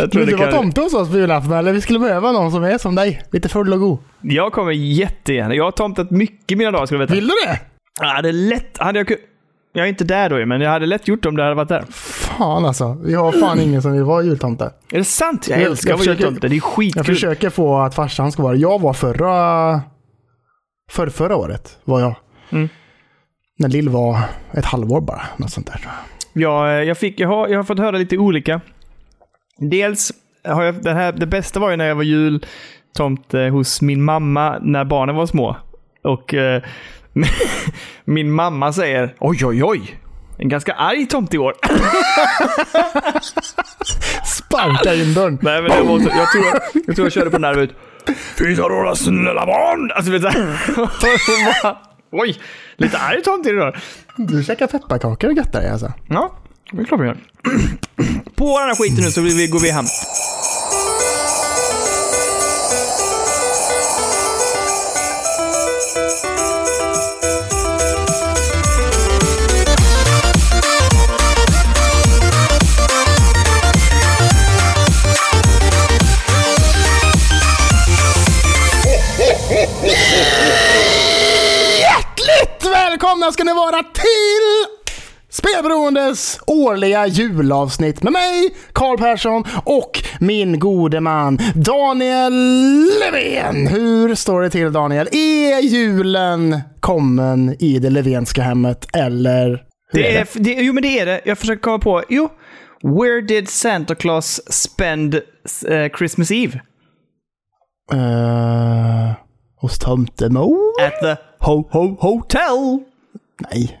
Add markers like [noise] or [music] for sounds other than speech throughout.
Jag tror Vill du vara kan... tomte hos oss på julafton? Eller vi skulle behöva någon som är som dig. Lite full och god. Jag kommer jättegärna. Jag har tomtat mycket mina dagar, ska du veta. Vill du det? Jag hade lätt... Hade jag, ku- jag är inte där då, men jag hade lätt gjort det om det hade varit där. Fan alltså. Vi har fan ingen som vill vara jultomte. Är det sant? Jag Jag- älskar jag att vara jultomte. Det är Jag skitkul. försöker få att farsan ska vara. Jag var förra... För förra året var jag. Mm. När Lill var ett halvår bara. Något sånt där. jag. Jag, jag, fick, jag, har, jag har fått höra lite olika. Dels har jag, det, här, det bästa var ju när jag var jultomte hos min mamma när barnen var små. Och eh, [laughs] min mamma säger oj, oj, oj. En ganska arg tomte i år. [laughs] Sparka in dörren. Nej, men det var så, jag, tror jag, jag tror jag körde på nerv ut. Fyra några snälla barn! Alltså, vet du, [laughs] Oj, lite arg tomte idag. Du käkar pepparkakor och göttar dig alltså. Ja, det är klart vi gör. På den här skiten nu så vill vi, går vi hem. Hjärtligt välkomna ska ni vara till Spelberoendes årliga julavsnitt med mig, Karl Persson och min gode man Daniel Levén. Hur står det till Daniel? Är julen kommen i det Levenska hemmet eller? Det är, det, jo, men det är det. Jag försöker komma på. Jo. Where did Santa Claus spend eh, Christmas Eve? Uh, hos tomtemor? At the Ho Ho Hotel. Nej.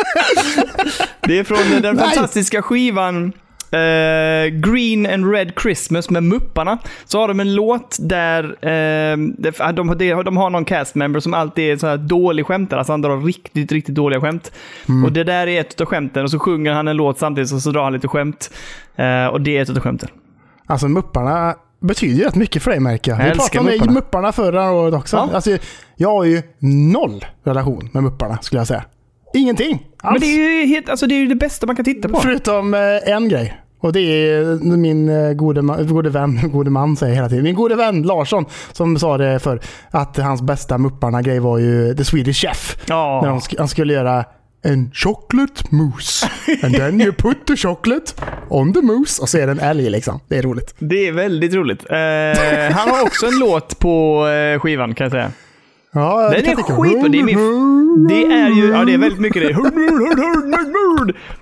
[laughs] Det är från den Nej. fantastiska skivan eh, Green and Red Christmas med Mupparna. Så har de en låt där det- de, de, de har någon cast member som alltid är så här dålig skämtare. Alltså han drar riktigt, riktigt dåliga skämt. Och det där är ett av skämten och så sjunger han en låt samtidigt och så drar han lite skämt. Eh, och det är ett av skämten. Alltså Mupparna betyder rätt mycket för dig märker jag. Vi pratade om Mupparna. Mupparna förra året också. Ja. Alltså, jag har ju noll relation med Mupparna skulle jag säga. Ingenting alls. Men det är ju helt, alltså det är ju det bästa man kan titta på. Förutom eh, en grej. Och det är min eh, gode, gode vän, [laughs] gode man säger jag hela tiden. Min gode vän Larsson som sa det för att hans bästa Mupparna-grej var ju The Swedish Chef. Ja. När de sk- han skulle göra en chocolate mousse. And then you put the chocolate on the mousse. Och så är det en älg liksom. Det är roligt. Det är väldigt roligt. Eh, han har också en låt på eh, skivan kan jag säga. Ja, Den är skit och det är min- Det är ju, ja det är väldigt mycket det.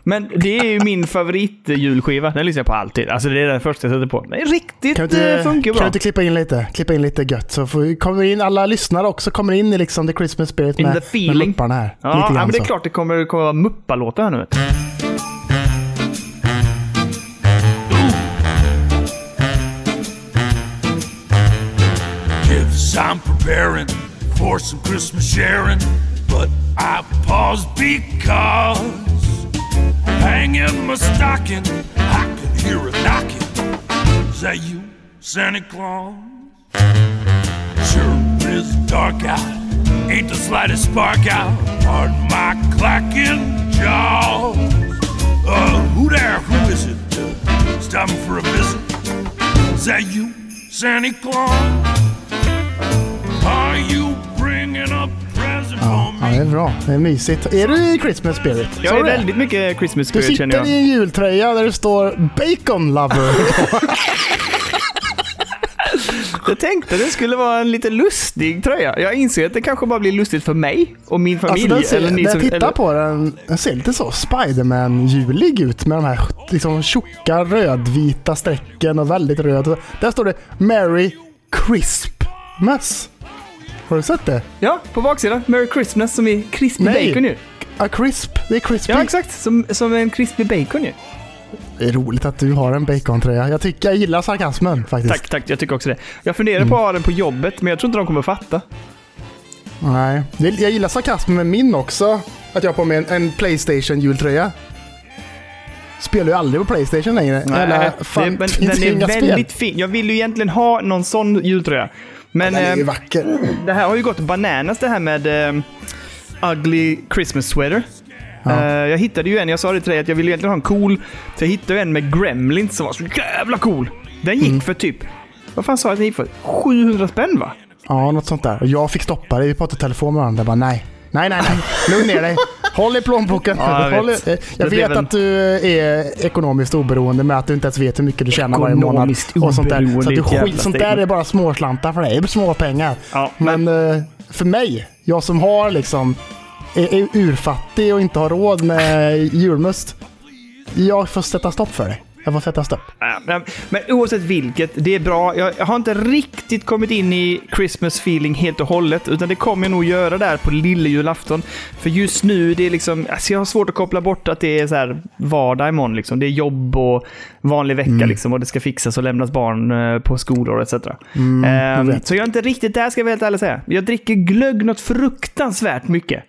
Men det är ju min favoritjulskiva. Den lyssnar jag på alltid. Alltså det är den första jag sätter på. Den är riktigt, Kan du eh, inte, funkar kan du bra. inte klippa in lite? Klippa in lite gött så får, kommer in alla lyssnare också kommer in i liksom the Christmas spirit In med, the feeling. med Mupparna här. Ja, ja, men det är klart det kommer, kommer vara Muppa-låtar här nu. I'm preparing for some Christmas sharing, but I pause because hanging my stocking, I could hear a knocking. Is that you, Santa Claus? Sure is dark out, ain't the slightest spark out. Pardon my clacking jaws. Uh, who there? Who is it? Uh, stopping for a visit? Is that you, Santa Claus? Ja, det är bra. Det är mysigt. Är du i Christmas spirit? Jag är du väldigt mycket Christmas Du spirit känner sitter jag. i en jultröja där det står Bacon Lover. Jag tänkte det skulle vara en lite lustig tröja. Jag inser att det kanske bara blir lustigt för mig och min familj. alltså den ser, eller ni när jag tittar eller, på den, den ser lite så Spiderman-julig ut med de här liksom, tjocka rödvita strecken och väldigt röd. Där står det Merry Crispmas. Har du sett det? Ja, på baksidan. Merry Christmas som är crispy Nej. bacon ju. A crisp. Det är crispy. Ja, exakt. Som, som en crispy bacon ju. Det är roligt att du har en bacontröja. Jag tycker jag gillar sarkasmen faktiskt. Tack, tack. Jag tycker också det. Jag funderar på att ha den på jobbet, men jag tror inte de kommer fatta. Nej. Jag gillar sarkasmen med min också. Att jag har på mig en, en Playstation-jultröja. Spelar ju aldrig på Playstation längre. Eller, fan, det, men den är väldigt fin. Jag vill ju egentligen ha någon sån jultröja. Men Den är ju eh, vacker. det här har ju gått bananas det här med eh, Ugly Christmas Sweater. Ja. Eh, jag hittade ju en, jag sa det till dig, att jag ville egentligen ha en cool. Så jag hittade ju en med Gremlins som var så jävla cool. Den gick Mm. för typ, vad fan sa jag att den gick för? 700 spänn va? Ja, något sånt där. Jag fick stoppa det. Vi pratade telefon med varandra. Jag bara nej. Nej, nej, nej. Lugn ner dig. Håll i plånboken. Ja, jag Håll i, vet. jag Det vet att du är ekonomiskt oberoende med att du inte ens vet hur mycket du tjänar varje månad. Och sånt där. Så att du skit, sånt där är bara småslantar för dig. Det är små pengar. Ja, men, Men eh, för mig, jag som har liksom är, är urfattig och inte har råd med julmust. Jag får sätta stopp för dig. Jag får sätta stopp. Men, men oavsett vilket, det är bra. Jag, jag har inte riktigt kommit in i Christmas feeling helt och hållet, utan det kommer jag nog göra där på lillejulafton. För just nu, det är liksom, alltså jag har svårt att koppla bort att det är så här vardag imorgon. Liksom. Det är jobb och vanlig vecka liksom, och det ska fixas och lämnas barn eh, på skolor etc. Mm, vet. så jag är inte riktigt där, ska jag vara helt ärlig säga. Jag dricker glögg något fruktansvärt mycket.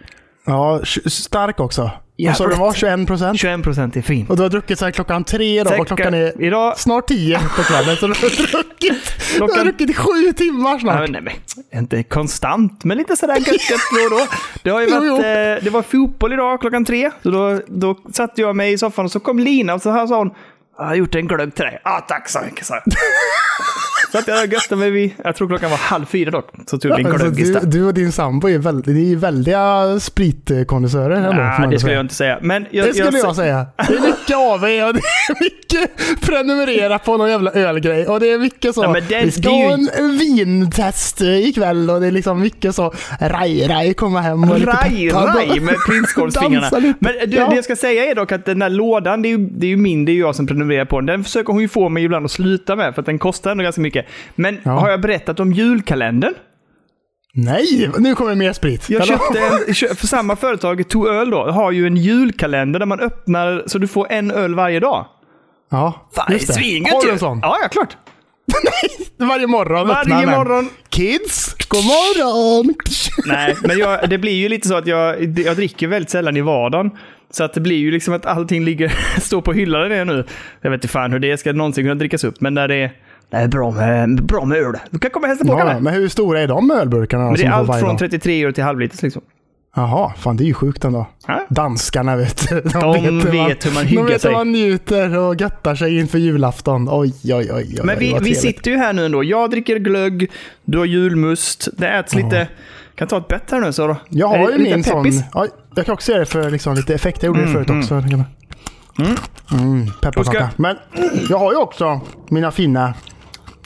Ja, stark också. Ja, så det var 21 procent. 21 procent är fint. Och du har druckit så klockan tre idag och klockan är Idag, snart tio på kvällen. Så du har druckit, du har Klockan- druckit i sju timmar Ja, snart. men, nej, men, inte konstant, men lite sådär gött [laughs] gött då och då. Det, har ju Jo, varit, jo. eh, det var fotboll idag klockan tre. Så då, då satte jag mig i soffan och så kom Lina och så här sa hon jag har gjort en glögg till dig. Ah, tack så mycket, sa jag. [laughs] Så att jag göttade mig vid, jag tror klockan var halv fyra dock, så tog vi en glögg du, du och din sambo är, väldigt, ni är väldiga man Nej, det skulle jag inte säga. Men jag, Det skulle jag säga. Det är mycket av er och det är mycket prenumerera på någon jävla ölgrej. Och det är mycket så. Ja, men det- vi ska är ju- ha en vintest ikväll och det är liksom mycket så. Raj-raj, komma hem och lite Raj, peppad. raj med prinskorvsfingrarna. Men du, Ja. det jag ska säga är dock att den där lådan, det är ju, det är ju min, det är ju jag som prenumererar på den. Den försöker hon ju få mig ibland att sluta med, för att den kostar ändå ganska mycket. Men Ja. har jag berättat om julkalendern? Nej, nu kommer det mer sprit. Jag köpte en, för samma företag, To Öl då, har ju en julkalender där man öppnar så du får en öl varje dag. Ja, Fan, just det. Har du en sån? Ja, ja, klart. [laughs] Varje morgon Varje morgon. Kids, god morgon! Nej, men jag, det blir ju lite så att jag, jag dricker väldigt sällan i vardagen. Så att det blir ju liksom att allting ligger, [laughs] står på hyllan nu. Jag vet inte fan hur det ska någonsin kunna drickas upp, men när det är, det är bra, med, bra med öl. Du kan komma och hälsa på Ja, men hur stora är de ölburkarna? Men det är allt från dag? 33 euro till halvliters liksom. Jaha, fan det är ju sjukt ändå. Ja. Danskarna vet De, vet hur man hyggar De vet sig. hur man njuter och göttar sig inför julafton. Oj, oj, oj. oj Men vi, vi sitter ju här nu ändå. Jag dricker glögg, du har julmust. Det äts lite... Kan jag ta ett bett här nu så då? Jag har ju min sån... Ja, jag kan också göra det för liksom lite effekt. Jag gjorde Mm, det förut också. Mm. Mm, pepparkaka. Och ska- Men jag har ju också mina fina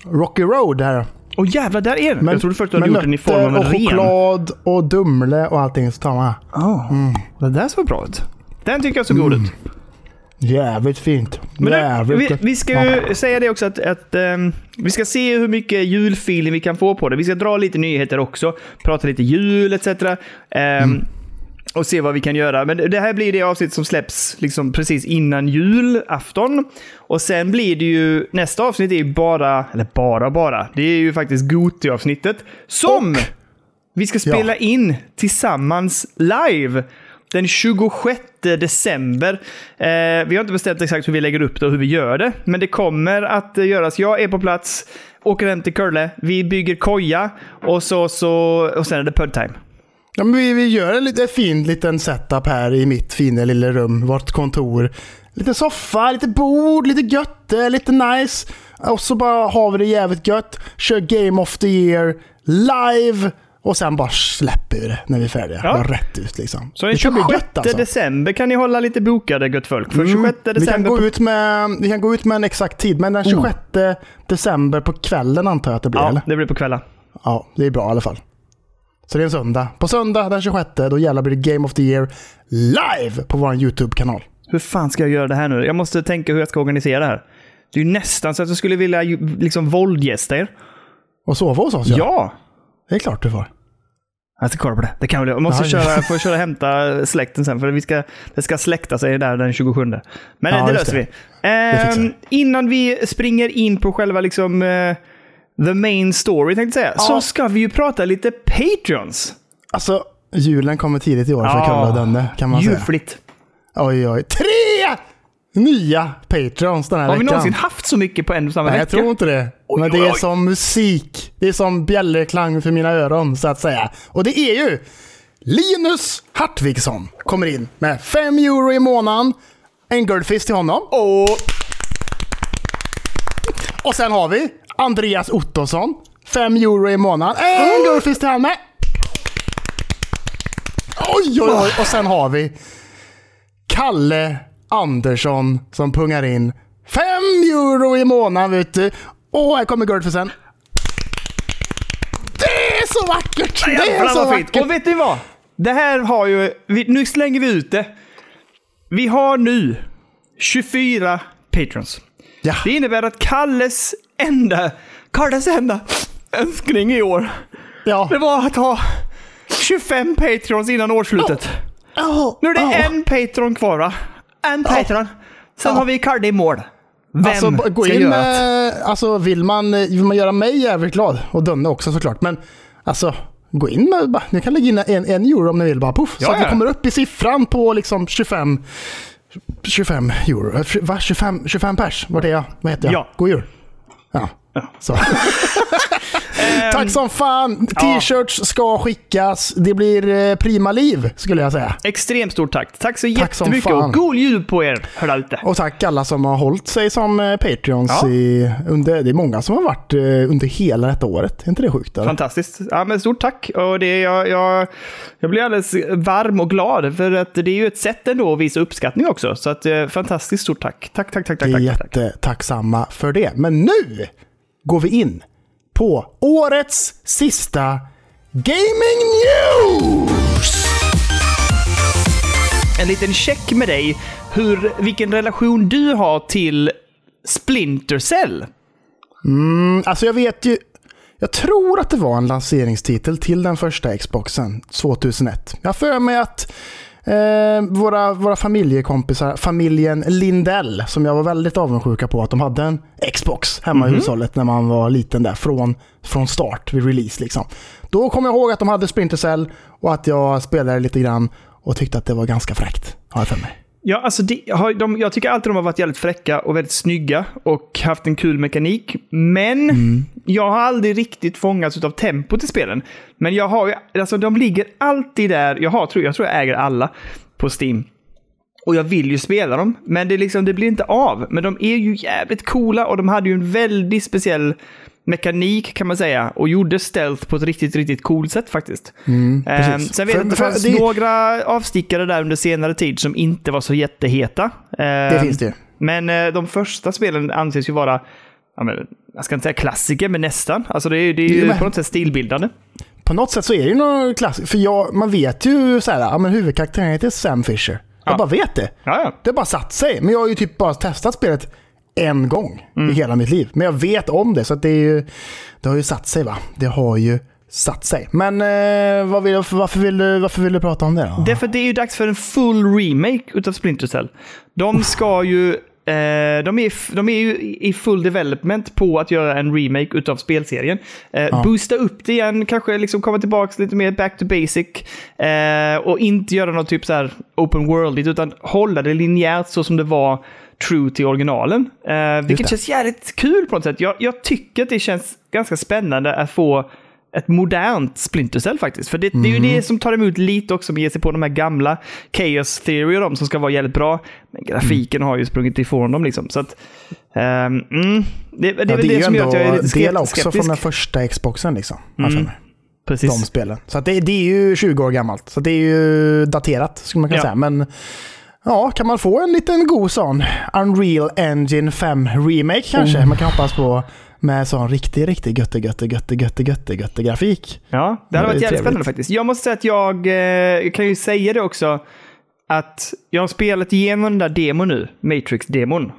Rocky Road här. Åh jävlar, där är den! Men, jag trodde först du hade gjort den i form av en och ren. choklad och Dumle och allting. Så tar man. Oh, Det där såg bra ut. Den tycker jag såg god ut. Jävligt fint. Men Jävligt vi, vi ska ju säga det också att, att ehm, vi ska se hur mycket julfeeling vi kan få på det. Vi ska dra lite nyheter också, prata lite jul etc. Ehm, Och se vad vi kan göra. Men det här blir det avsnitt som släpps liksom precis innan julafton. Och sen blir det ju, nästa avsnitt är ju bara, eller bara bara, det är ju faktiskt Goti-avsnittet. Som vi ska spela in tillsammans live. Den 26 december. Eh, vi har inte bestämt exakt hur vi lägger upp det och hur vi gör det. Men det kommer att göras. Jag är på plats, åker hem till Kurle, vi bygger koja och, så, så, och sen är det pub-time. Ja, men vi, vi gör en lite fin liten setup här i mitt fina lilla rum, vårt kontor. Lite soffa, lite bord, lite gött, lite nice. Och så bara har vi det jävligt gött. Kör Game of the Year live. Och sen bara släpper vi det när vi är färdiga. Ja. Bara rätt ut liksom. Så den det kan bli 26 gött alltså. december kan ni hålla lite bokade gött folk. För 26 Mm. Vi kan, december... gå ut med, vi kan gå ut med en exakt tid, men den 26 december på kvällen antar jag att det blir, Ja, eller? det blir på kvällen. Ja, det är bra i alla fall. Så det är en söndag. På söndag den 26, då jävlar blir det Game of the Year live på vår YouTube-kanal. Hur fan ska jag göra det här nu? Jag måste tänka hur jag ska organisera det här. Det är ju nästan så att jag skulle vilja liksom våldgästa er. Och sova hos oss Ja! ja. Det är klart du får. Jag ska kolla på det. Det kan väl jag. Måste Ja, köra, får köra och hämta släkten sen, för vi ska, det ska släkta sig där den 27. Men Ja, det löser det. vi. Ehm, innan vi springer in på själva liksom, eh, the main story, tänkte jag säga, så Ja. ska vi ju prata lite Patreons. Alltså, julen kommer tidigt i år för Ja. Kulla och Denne, kan man säga. Ljuvligt. Oj, oj. Tre nya Patreons den här Har vi veckan. någonsin haft så mycket på en och samma Nej, jag vecka? tror inte det. Oj, Men det oj, är oj. som musik. Det är som bjällerklang för mina öron, så att säga. Och det är ju Linus Hartvigsson kommer in med 5 euro i månaden. En Guldfist till honom. Och Och sen har vi Andreas Ottosson. 5 euro i månaden. En Guldfist till han med. Oj, oj, oj. Och sen har vi Kalle Andersson som pungar in 5 euro i månaden vet du. Och här kommer Guldfisten. Det är så vackert! Det är så vackert! Och vet ni vad? Det här har ju... Vi, nu slänger vi ut det. Vi har nu 24 patrons. Ja. Det innebär att Kalles enda, Kalles enda önskning i år, Ja. det var att ha 25 patrons innan årsslutet. Oh, Nu är det oh. en patron kvar va? En patron. Sen Ja. har vi Kalle i mål. Vem Alltså, gå ska in göra det? med, alltså vill man, vill man göra mig jävligt glad och Dönne också såklart. Men alltså, gå in med, bara- ni kan lägga in en, en euro om ni vill bara puff. Ja, så att vi ja. kommer upp i siffran på liksom 25, 25 euro. Eh, Va? 25, 25 pers? Vart är jag? Vad heter jag? Ja. God jul. Ja. Så. [laughs] Tack som fan! T-shirts ska skickas. Det blir eh, prima liv skulle jag säga. Extremt stort tack. Tack så Tack jättemycket och god jul på er här ute. Och tack alla som har hållit sig som eh, Patreons. Ja. I, under, det är många som har varit eh, under hela detta året. Är inte det sjukt? Eller? Fantastiskt. Ja, men stort tack. Och det, jag, jag, jag blir alldeles varm och glad för att det är ju ett sätt ändå att visa uppskattning också. Så att, fantastiskt stort tack. Tack, tack, tack, tack. Tack, tack. jättetacksamma för det. Men nu går vi in på årets sista Gaming News! En liten check med dig. Hur, vilken relation du har till Splinter Cell. Alltså jag vet ju... Jag tror att det var en lanseringstitel till den första Xboxen 2001. Jag har för mig att eh, våra, våra familjekompisar, familjen Lindell, som jag var väldigt avundsjuka på att de hade en Xbox hemma i hushållet när man var liten där, från, från start vid release liksom. Då kommer jag ihåg att de hade Splinter Cell och att jag spelade lite grann och tyckte att det var ganska fräckt, har jag för mig. Ja, alltså de, de, jag tycker alltid de har varit jävligt fräcka och väldigt snygga och haft en kul mekanik. Men jag har aldrig riktigt fångats av tempot i spelen. Men jag har alltså de ligger alltid där. Jag, har, tror, jag tror jag äger alla på Steam. Och jag vill ju spela dem, men det, liksom, det blir inte av. Men de är ju jävligt coola och de hade ju en väldigt speciell mekanik kan man säga. Och gjorde stealth på ett riktigt, riktigt coolt sätt faktiskt. Ehm, precis. sen vet jag att det fanns det- några avstickare där under senare tid som inte var så jätteheta. Det Ehm, finns det. Men eh, de första spelen anses ju vara, jag ska inte säga klassiker, men nästan. Alltså det är, det är ju men- på något sätt stilbildande. På något sätt så är det ju något klassiskt. För jag, man vet ju så här, ja men huvudkaraktären heter Sam Fisher. Jag Ja. bara vet det. Ja, ja. Det har bara satt sig. Men jag har ju typ bara testat spelet en gång Mm. i hela mitt liv. Men jag vet om det, så det, är ju, det har ju satt sig va. Det har ju satt sig. Men eh, vad vill, varför, vill du, varför vill du prata om det då? Därför att det är ju dags för en full remake utav Splinter Cell. De ska ju... Eh, de, är, de är ju i full development på att göra en remake utav spelserien. Eh, Boosta upp det igen, kanske liksom komma tillbaka lite mer back to basic. Eh, och inte göra något typ så här open world utan hålla det linjärt så som det var true till originalen. Eh, vilket det. känns jävligt kul på något sätt. Jag, jag tycker att det känns ganska spännande att få ett modernt Splinter Cell faktiskt. För det, det är ju det som tar emot lite också med att ge sig på de här gamla Chaos Theory och de som ska vara jävligt bra. Men grafiken har ju sprungit ifrån dem liksom. Så att, ehm, mm, det, det är Ja, väl det, som gör att jag är lite del skep- också skeptisk. från den första Xboxen liksom. Mm. Precis. De spelen. Så det, det är ju 20 år gammalt. Så det är ju daterat skulle man kunna Ja. säga. Men ja, kan man få en liten god sån Unreal Engine 5 remake kanske? Oh. Man kan hoppas på med sån riktig, riktig götte, götte, götte, götte, götte, götte grafik. Ja, det hade varit jävligt spännande faktiskt. Jag måste säga att jag, eh, jag kan ju säga det också, att jag har spelat igenom den där demon nu, Matrix-demon.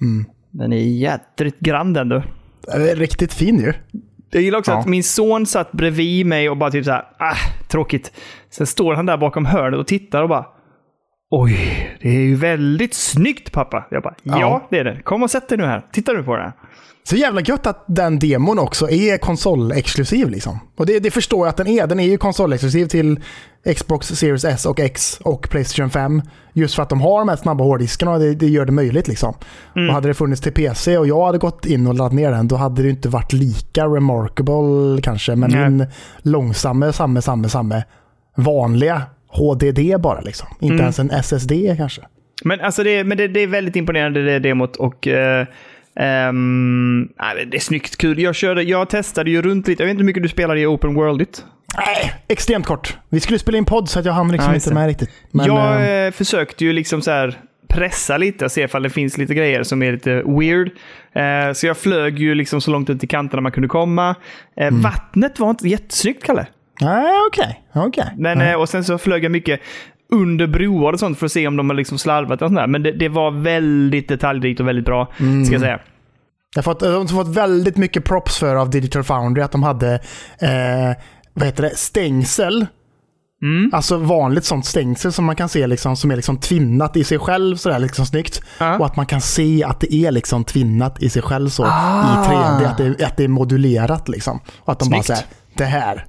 Mm. Den är jädrigt grann den du. Det är Riktigt fin ju. Jag gillar också Ja. att min son satt bredvid mig och bara typ så här, ah, tråkigt. Sen står han där bakom hörnet och tittar och bara, oj, det är ju väldigt snyggt pappa. Jag bara, ja, Ja. det är det. Kom och sätt dig nu här. Tittar du på det här? Så jävla gött att den demon också är konsolexklusiv liksom. Och det, det förstår jag att den är. Den är ju konsolexklusiv till Xbox Series S och X och Playstation 5. Just för att de har de här snabba hårddiskarna och det, det gör det möjligt liksom. Och hade det funnits till PC och jag hade gått in och laddat ner den, då hade det inte varit lika remarkable kanske. Men Nej. min långsamme, samme, samme, samme vanliga HDD bara liksom. Inte Mm. ens en SSD kanske. Men, alltså det, men det, det är väldigt imponerande det demot och eh, nej, det är snyggt, kul. Jag, körde, jag testade ju runt lite. Jag vet inte hur mycket du spelade i Open Worldigt. Nej, extremt kort. Vi skulle spela in podd så att jag hann liksom Ja, inte med riktigt. Men, jag eh, eh, försökte ju liksom så här pressa lite och se ifall det finns lite grejer som är lite weird. Eh, så jag flög ju liksom så långt ut till kanterna man kunde komma. Eh, Mm. Vattnet var inte jättesnyggt, Kalle. Nej, okej. okej. Men, eh, och sen så flög jag mycket under broar och sånt för att se om de har liksom slarvat och sånt där. Men det, det var väldigt detaljrikt och väldigt bra, Mm. ska jag säga. Jag har fått, de har fått väldigt mycket props för av Digital Foundry att de hade eh, vad heter det, stängsel. Mm. Alltså vanligt sånt stängsel som man kan se liksom, som är liksom tvinnat i sig själv sådär liksom snyggt. Ja. Och att man kan se att det är liksom tvinnat i sig själv så Ah. i 3D. Att det, att det är modulerat liksom. Och att de bara Snyggt. säger det här,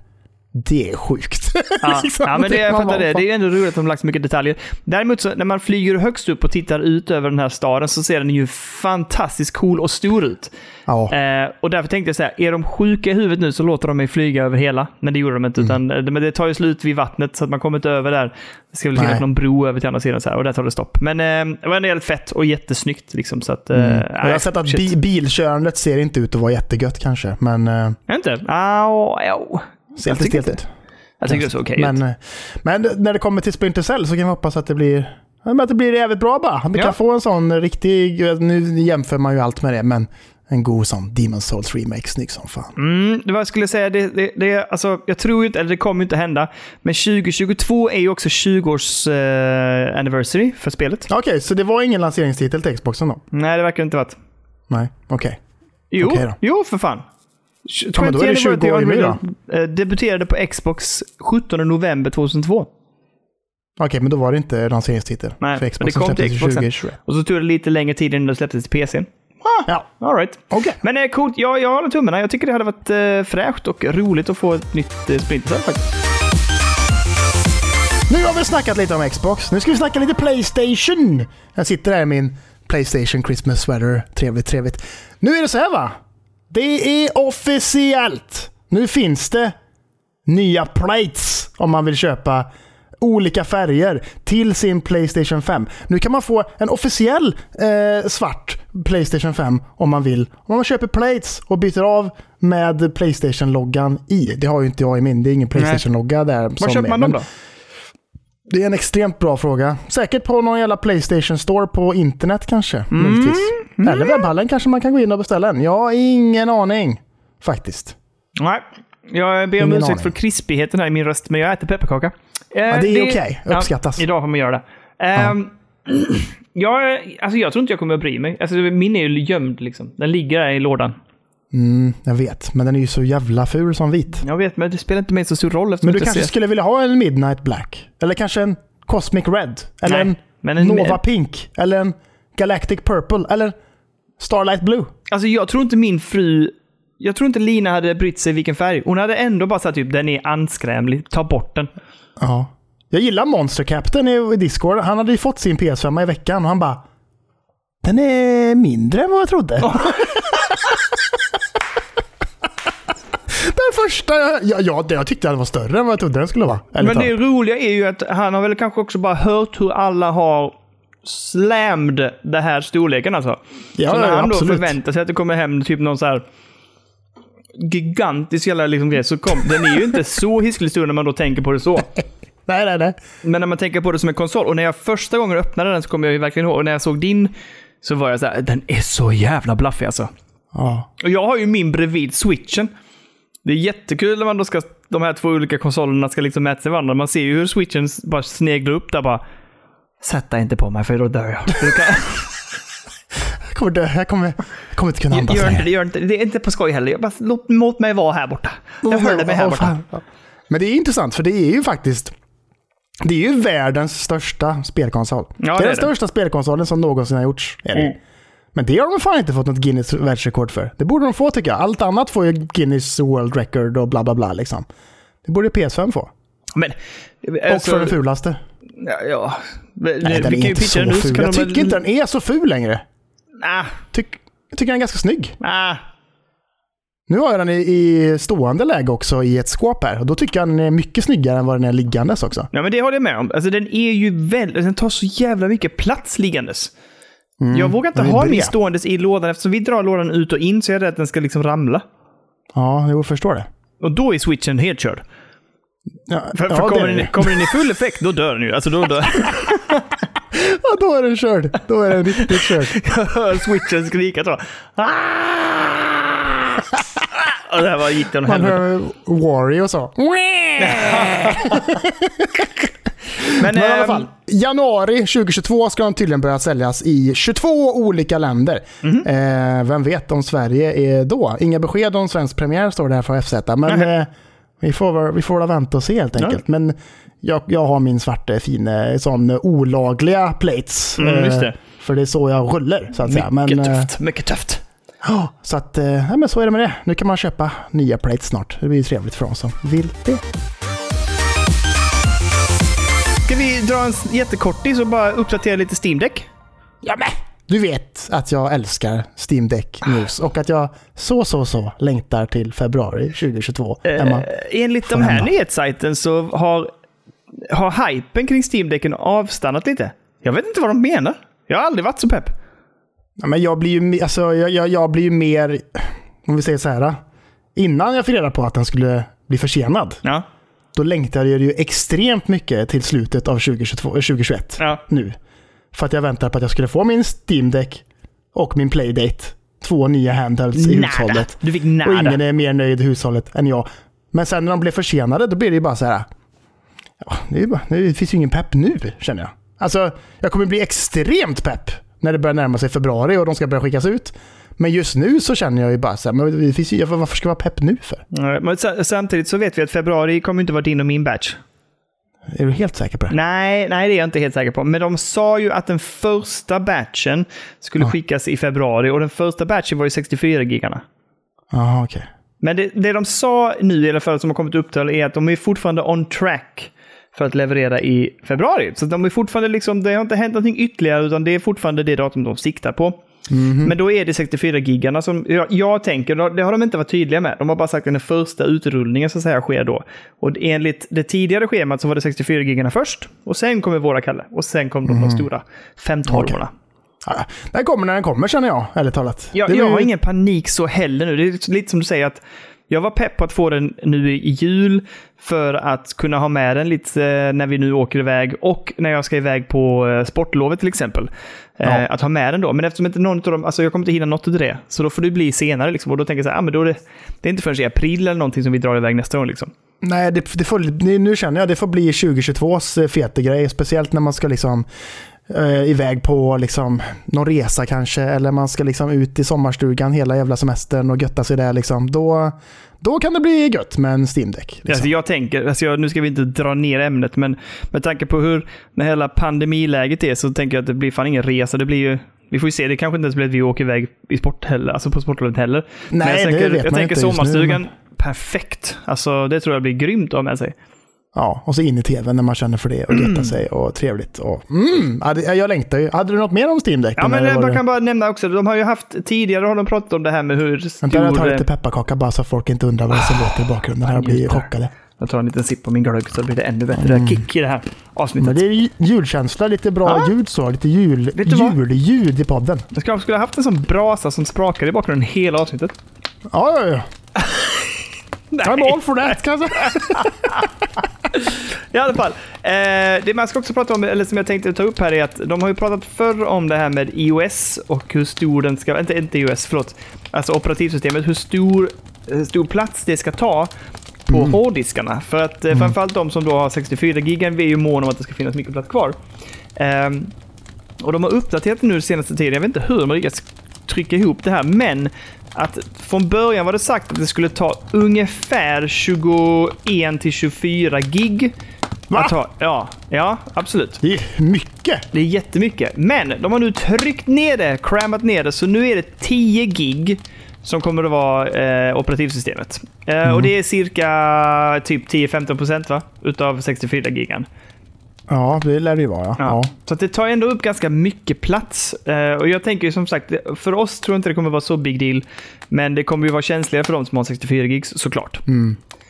det är sjukt. Ja, [laughs] Liksom, ja men det, jag fattar det. Det är ju ändå roligt att de har lagt så mycket detaljer. Däremot så när man flyger högst upp och tittar ut över den här staden så ser den ju fantastiskt cool och stor ut. Ja. Eh, och därför tänkte jag så här, är de sjuka i huvudet nu så låter de mig flyga över hela. Men det gjorde de inte, utan Mm. eh, men det tar ju slut vid vattnet så att man kommer inte över där. Det ska väl finnas någon bro över till andra sidan så här, och där tar det stopp. Men eh, det var ändå jävligt fett och jättesnyggt liksom. Så att, eh, Mm. jag har sett att bi bilkörandet ser inte ut att vara jättegött kanske. Men eh, inte? Au, au. Ser Jag lite stelt ut. Jag tycker det är så okej ut. Men, eh, men när det kommer till Splinter Cell så kan vi hoppas att det blir men att det blir jävligt bra bara. Att vi Ja. kan få en sån riktig, nu jämför man ju allt med det, men en god sån Demon Souls remake, snygg som fan. Mm, det var jag skulle säga, det, det, det, alltså, jag tror inte, eller det kommer inte hända, men 2022 är ju också 20-års eh, anniversary för spelet. Okej, så det var ingen lanseringstitel till Xboxen då? Nej, det verkar inte varit. Nej, okej. Jo, Okej då. jo för fan. Ja, men då är det 20 år nu då. Eh, Debuterade på Xbox 17 november 2002. Okej, men då var det inte lanseringstitel. Nej, för men Xbox det kom till Xboxen. 2021. Och så tog det lite längre tid innan det släpptes till PC. Ja, All right. okej. Men eh, coolt, ja, jag håller tummarna. Jag tycker det hade varit eh, fräscht och roligt att få ett nytt eh, Splinter faktiskt. Nu har vi snackat lite om Xbox. Nu ska vi snacka lite Playstation. Jag sitter här i min Playstation Christmas sweater. Trevligt, trevligt. Nu är det så här va? Det är officiellt. Nu finns det nya plates om man vill köpa olika färger till sin Playstation 5. Nu kan man få en officiell eh, svart Playstation 5 om man vill. Om man köper plates och byter av med Playstation-loggan i. Det har ju inte jag i min. Det är ingen Playstation-logga där. Var köper man dem då? Det är en extremt bra fråga. Säkert på någon jävla Playstation Store på internet kanske. Mm. Möjligtvis. Eller webbhallen kanske man kan gå in och beställa en. Jag har ingen aning. Faktiskt. Nej, jag ber om ursäkt för krispigheten här i min röst, men jag äter pepparkaka. Eh, Ja, det är okej. Uppskattas. Ja, idag får man göra det. Ehm, [clears throat] jag, alltså jag tror inte jag kommer att bry mig. Alltså, min är ju gömd liksom. Den ligger där i lådan. Mm, jag vet, men den är ju så jävla ful som vit. Jag vet, men det spelar inte mig så stor roll Men du kanske ser- skulle vilja ha en Midnight Black? Eller kanske en Cosmic Red? Eller Nej, en en- Nova Pink? Eller en Galactic Purple? Eller Starlight Blue? Alltså jag tror inte min fru... Jag tror inte Lina hade brytt sig vilken färg. Hon hade ändå bara sagt typ den är anskrämlig, ta bort den. Ja. Jag gillar Monster Captain i, i Discord. Han hade ju fått sin PS5 i veckan och han bara Den är mindre än vad jag trodde. [laughs] Den första, ja, ja, det jag tyckte den var större än vad jag trodde den skulle vara. Men det roliga är ju att han har väl kanske också bara hört hur alla har slammed det här storleken alltså. Ja, så när ja, han då absolut. förväntar sig att det kommer hem typ någon så här gigantisk jävla liksom grej så kom, den är ju inte [laughs] så hiskelig stor när man då tänker på det så. Nej, nej, nej. Men när man tänker på det som en konsol, och när jag första gången öppnade den så kommer jag ju verkligen ihåg, och när jag såg din så var jag så här, den är så jävla blaffig alltså. Ja. Och jag har ju min bredvid switchen. Det är jättekul när man då ska, de här två olika konsolerna ska liksom mäta sig varandra. Man ser ju hur switchen bara sneglar upp där bara. Sätt dig inte på mig för då dör jag. Jag kommer dö. Jag kommer, jag kommer inte kunna andas gör inte det, gör inte det. Är inte på skoj heller. Jag bara, låt, låt mig vara här borta. Jag håller mig här borta. fan. Men det är intressant för det är ju faktiskt det är ju världens största spelkonsol. Ja, det är det den största spelkonsolen som någonsin har gjorts. Är det. Mm. Men det har de fan inte fått något Guinness världsrekord för. Det borde de få tycker jag. Allt annat får ju Guinness World Record och bla bla bla. Liksom. Det borde PS5 få. Men... Och alltså, för den fulaste. Ja, ja. Vi, Nej, den är inte så nu. ful. Jag de tycker inte den är så ful längre. Ah, Tyck, jag tycker den är ganska snygg. ah. Nu har jag den i, i stående läge också i ett skåp här. Och då tycker jag den är mycket snyggare än vad den är liggandes också. Ja, men det håller jag med om. Alltså den är ju väldigt... Den tar så jävla mycket plats liggandes. Jag vågar inte ha min ståendes i lådan eftersom vi drar lådan ut och in så är jag rädd att den ska liksom ramla. Ja, jag förstår det. Och då är switchen helt körd. Ja, För, för ja, kommer, den, kommer den i full effekt, då dör den ju. Alltså då dör [laughs] Ja, då är den körd. Då är den riktigt körd. [laughs] Jag hör switchen skrika så. Ah! Och det här var, gick den Man hör Wario och så. [laughs] Men, Men i alla ehm, fall, januari 2022 ska de tydligen börja säljas i 22 olika länder. Mhm. Eh, vem vet om Sverige är då? Inga besked om svensk premiär står det här för FZ. Men eh, vi får, väl- vi får vänta och se helt enkelt. Men jag, jag har min svarta fina sån olagliga plates. Mm, Eh, just det. För det är så jag rullar så att säga. Mycket Men, eh, tufft, mycket tufft. ja, så att, eh, ja, men så är det med det. Nu kan man köpa nya plates snart. Det blir ju trevligt för de som vill det. Ska vi dra en jättekortis och bara uppdatera lite Steam Deck? Ja, men. Du vet att jag älskar Steam Deck News och att jag så, så, så längtar till februari 2022. Emma. Eh, enligt får de här hända. nyhetssajten så har, har hypen kring Steam Decken avstannat lite. Jag vet inte vad de menar. Jag har aldrig varit så pepp. Ja, men jag blir ju alltså, jag, jag, jag blir ju mer, om vi säger så här. Innan jag fick reda på att den skulle bli försenad, Ja. Då längtade jag ju extremt mycket till slutet av 2022, eh, 2021 ja. nu. För att jag väntade på att jag skulle få min Steam Deck och min Playdate. Två nya handhelds i Nada. hushållet. Du fick Och ingen nada. är mer nöjd i hushållet än jag. Men sen när de blev försenade, då blir det ju bara så här. Ja, det, bara, det finns ju ingen pepp nu, känner jag. Alltså, jag kommer bli extremt pepp när det börjar närma sig februari och de ska börja skickas ut. Men just nu så känner jag ju bara så här, men det finns ju, varför ska jag vara pepp nu för? Men sa- samtidigt så vet vi att februari kommer inte vara din och min batch. Är du helt säker på det? Nej, nej, det är jag inte helt säker på. Men de sa ju att den första batchen skulle Ja. skickas i februari och den första batchen var ju 64 gigarna. Jaha, okej. Men det, det de sa nu i alla fall som har kommit upp till är att de är fortfarande on track för att leverera i februari. Så de är fortfarande liksom, det har inte hänt någonting ytterligare utan det är fortfarande det datum de siktar på. Men då är det 64 gigarna som jag, jag tänker, det har de inte varit tydliga med. De har bara sagt att den första utrullningen så att säga sker då. Och enligt det tidigare schemat så var det 64 gigarna först och sen kommer våra Kalle och sen kommer de, de stora 512 Okej. Ja, den kommer när den kommer känner jag, ärligt talat. jag, Det jag blir- har ingen panik så heller nu. Det är lite som du säger att jag var pepp på att få den nu i jul för att kunna ha med den lite eh, när vi nu åker iväg och när jag ska iväg på eh, sportlovet till exempel. Eh, Ja. Att ha med den då. Men eftersom inte någon av dem, alltså jag kommer inte hinna något av det. Så då får det bli senare liksom. Och då tänker jag så här, ah, men då är det, det är inte förrän i april eller någonting som vi drar iväg nästa gång liksom. Nej, det, det får, nu känner jag det får bli 2022s fete grej. Speciellt när man ska liksom eh, iväg på liksom, någon resa kanske. Eller man ska liksom ut i sommarstugan hela jävla semestern och götta sig där. Liksom. Då, då kan det bli gött med en Steam Deck. Liksom. Alltså jag tänker, alltså jag, nu ska vi inte dra ner ämnet, men med tanke på hur när hela pandemiläget är så tänker jag att det blir fan ingen resa. Det blir ju, vi får ju se, det kanske inte ens blir att vi åker iväg i sport heller, alltså på sportlovet heller. men Nej, jag det tänker, vet jag man tänker inte just nu, sommarstugan, men- perfekt. Alltså det tror jag blir grymt att ha med sig. Ja, och så in i tvn när man känner för det och götta sig och trevligt. Och, mm, jag längtar ju. Hade du något mer om Steam Deck? Ja, men jag bara kan bara nämna också, de har ju haft, tidigare har de pratat om det här med hur Vänta, jag tar stor... lite pepparkaka bara så folk inte undrar vad som låter i bakgrunden. Jag blir njuter. chockade. Jag tar en liten sipp på min glögg så blir det ännu bättre mm. kick i det här avsnittet. Men det är ju julkänsla, lite bra Ja. ljud så. Lite jul, julljud i podden. Jag skulle skulle ha haft en sån brasa som sprakar i bakgrunden hela avsnittet. Ja, ja, ja. [laughs] I'm all for that kanske. [laughs] I alla fall. Eh, det man ska också prata om, eller som jag tänkte ta upp här, är att de har ju pratat förr om det här med iOS och hur stor den ska, inte, inte iOS, förlåt, alltså operativsystemet, hur stor, hur stor plats det ska ta på hårddiskarna. För att eh, framförallt de som då har 64 gigan, vi är ju måna om att det ska finnas mycket plats kvar. Ehm, och de har uppdaterat nu senaste tiden, jag vet inte hur de har lyckats trycka ihop det här, men att från början var det sagt att det skulle ta ungefär 21 till 24 gig. Va? Att ha, ja, ja, absolut. Det är mycket. Det är jättemycket. Men de har nu tryckt ner det, crammat ner det, så nu är det 10 gig som kommer att vara eh, operativsystemet. Eh, Och det är cirka typ 10-15% va? Utav 64 gigan. Ja, det lär det ju vara. Ja. Ja. Så det tar ändå upp ganska mycket plats. Eh, och jag tänker som sagt, för oss tror jag inte det kommer vara så big deal. Men det kommer ju vara känsligare för de som har 64 gigs såklart.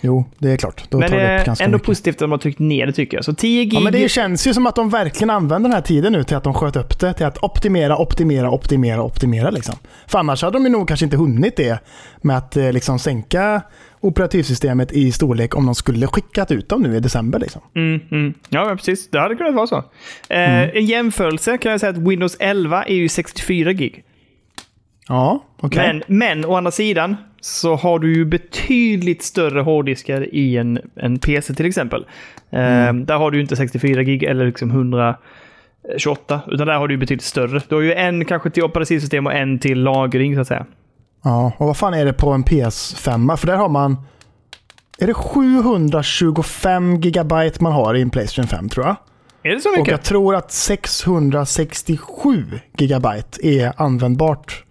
Jo, det är klart. Då men tar det upp är ganska ändå mycket. positivt att de har tryckt ner det tycker jag. Så 10 gig. Ja, men det känns ju som att de verkligen använder den här tiden nu till att de sköt upp det till att optimera, optimera, optimera, optimera. Liksom. För annars hade de ju nog kanske inte hunnit det med att eh, liksom sänka operativsystemet i storlek om de skulle skickat ut dem nu i december. Liksom. Mm, mm. Ja, precis. Det hade kunnat vara så. Eh, Mm. En jämförelse kan jag säga att Windows 11 är ju 64 gig. Ja, okej. Men, men å andra sidan så har du ju betydligt större hårddiskar i en, en PC till exempel. Eh, Där har du inte 64 gig eller liksom 128, utan där har du betydligt större. Du har ju en kanske till operativsystem och en till lagring så att säga. Ja, och vad fan är det på en PS5? För där har man... Är det 725 gigabyte man har i en Playstation 5 tror jag? Är det så Och mycket? jag tror att 667 gigabyte är användbart.